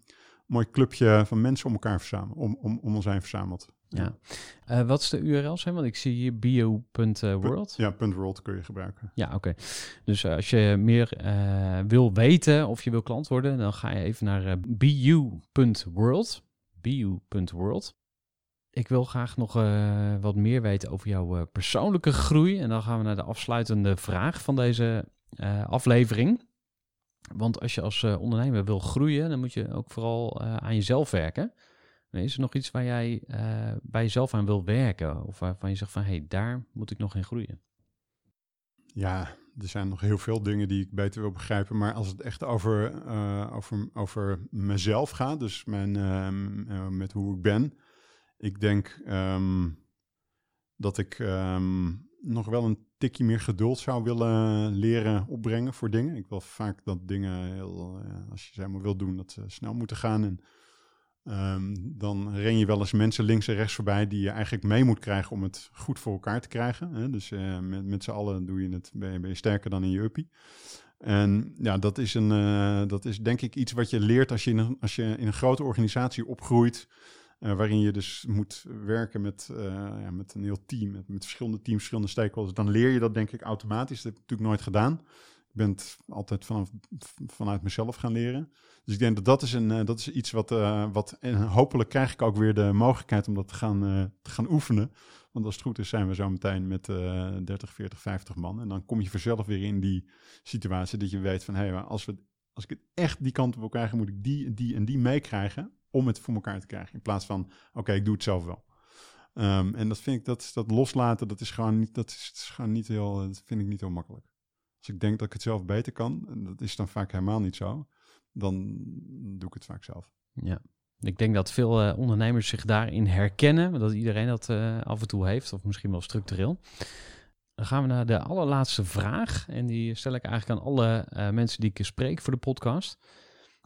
mooi clubje van mensen om elkaar verzameld, om, om, om ons heen verzameld. Ja. Wat is de URL zijn? Want ik zie hier bio.world. Ja, punt .world kun je gebruiken. Ja, oké. Dus als je meer wil weten of je wil klant worden, dan ga je even naar bu.world. bu.world. Ik wil graag nog eh, wat meer weten over jouw eh, persoonlijke groei. En dan gaan we naar de afsluitende vraag van deze eh, aflevering. Want als je als ondernemer wil groeien, dan moet je ook vooral aan jezelf werken. Is er nog iets waar jij bij jezelf aan wil werken? Of waarvan je zegt van, hé, hey, daar moet ik nog in groeien? Ja, er zijn nog heel veel dingen die ik beter wil begrijpen. Maar als het echt over, over, over mezelf gaat, dus mijn, uh, met hoe ik ben. Ik denk um, dat ik um, nog wel een tikje meer geduld zou willen leren opbrengen voor dingen. Ik wil vaak dat dingen, heel, uh, als je ze helemaal wil doen, dat ze snel moeten gaan. En um, dan ren je wel eens mensen links en rechts voorbij die je eigenlijk mee moet krijgen om het goed voor elkaar te krijgen. Hè? Dus uh, met, met z'n allen doe je het, ben je, ben je sterker dan in je uppie. En ja, dat is, een, uh, dat is denk ik iets wat je leert als je in een, als je in een grote organisatie opgroeit. Uh, waarin je dus moet werken met, uh, ja, met een heel team, met, met, verschillende teams, verschillende stakeholders. Dan leer je dat denk ik automatisch. Dat heb ik natuurlijk nooit gedaan. Ik ben het altijd vanaf, vanuit mezelf gaan leren. Dus ik denk dat dat is, een, uh, dat is iets wat, wat en hopelijk krijg ik ook weer de mogelijkheid om dat te gaan, te gaan oefenen. Want als het goed is zijn we zo meteen met 30, 40, 50 man. En dan kom je vanzelf weer in die situatie dat je weet van... hé, hey, als, we, als ik het echt die kant op wil krijgen, moet ik die, die en die meekrijgen om het voor elkaar te krijgen. In plaats van, oké, ik doe het zelf wel. Um, en dat vind ik, dat, dat loslaten, dat is gewoon niet, dat is, gewoon niet heel, dat vind ik niet heel makkelijk. Als ik denk dat ik het zelf beter kan, en dat is dan vaak helemaal niet zo, dan doe ik het vaak zelf. Ja, ik denk dat veel uh, ondernemers zich daarin herkennen, dat iedereen dat uh, af en toe heeft, of misschien wel structureel. Dan gaan we naar de allerlaatste vraag. En die stel ik eigenlijk aan alle mensen die ik spreek voor de podcast.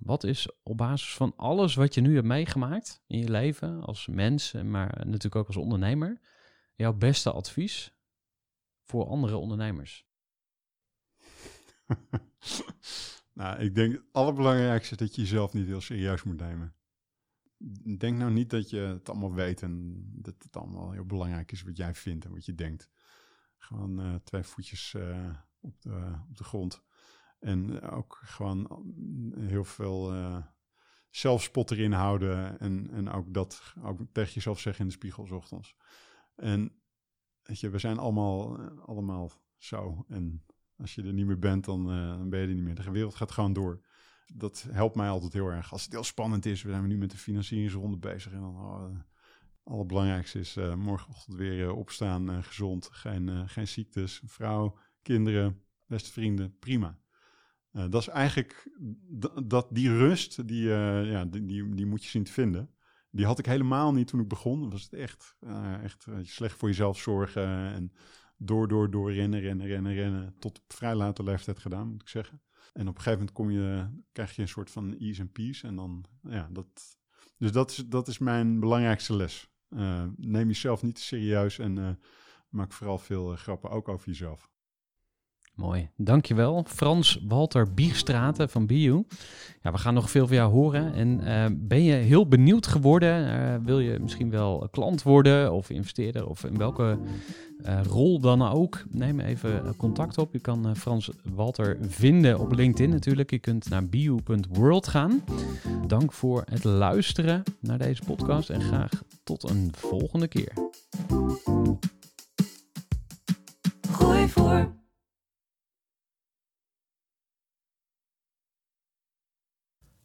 Wat is op basis van alles wat je nu hebt meegemaakt in je leven als mens, maar natuurlijk ook als ondernemer, jouw beste advies voor andere ondernemers? nou, ik denk het allerbelangrijkste dat je jezelf niet heel serieus moet nemen. Denk nou niet dat je het allemaal weet en dat het allemaal heel belangrijk is wat jij vindt en wat je denkt. Gewoon uh, twee voetjes uh, op, de, op de grond. En ook gewoon heel veel uh, zelfspot erin houden. En, en ook dat ook tegen jezelf zeggen in de spiegel s ochtends. En weet je, we zijn allemaal, allemaal zo. En als je er niet meer bent, dan, ben je er niet meer. De wereld gaat gewoon door. Dat helpt mij altijd heel erg. Als het heel spannend is, we zijn nu met de financieringsronde bezig. En dan oh, het allerbelangrijkste is morgenochtend weer opstaan, gezond, geen, geen ziektes, vrouw, kinderen, beste vrienden, prima. Uh, dat is eigenlijk dat, die rust, die, uh, ja, die, die, moet je zien te vinden. Die had ik helemaal niet toen ik begon. Was het echt, uh, echt slecht voor jezelf zorgen en door, door, door rennen, rennen, rennen, rennen. Tot op vrij late leeftijd gedaan, moet ik zeggen. En op een gegeven moment kom je, krijg je een soort van ease and peace. En dan, ja, dat. Dus dat is, dat is mijn belangrijkste les. neem jezelf niet te serieus en maak vooral veel grappen ook over jezelf. Mooi, dankjewel. Frans Walter Bierstraten van Bio. Ja, we gaan nog veel van jou horen. En uh, ben je heel benieuwd geworden? Uh, wil je misschien wel klant worden of investeerder of in welke uh, rol dan ook? Neem even contact op. Je kan Frans Walter vinden op LinkedIn natuurlijk. Je kunt naar bio.world gaan. Dank voor het luisteren naar deze podcast en graag tot een volgende keer. Gooi voor.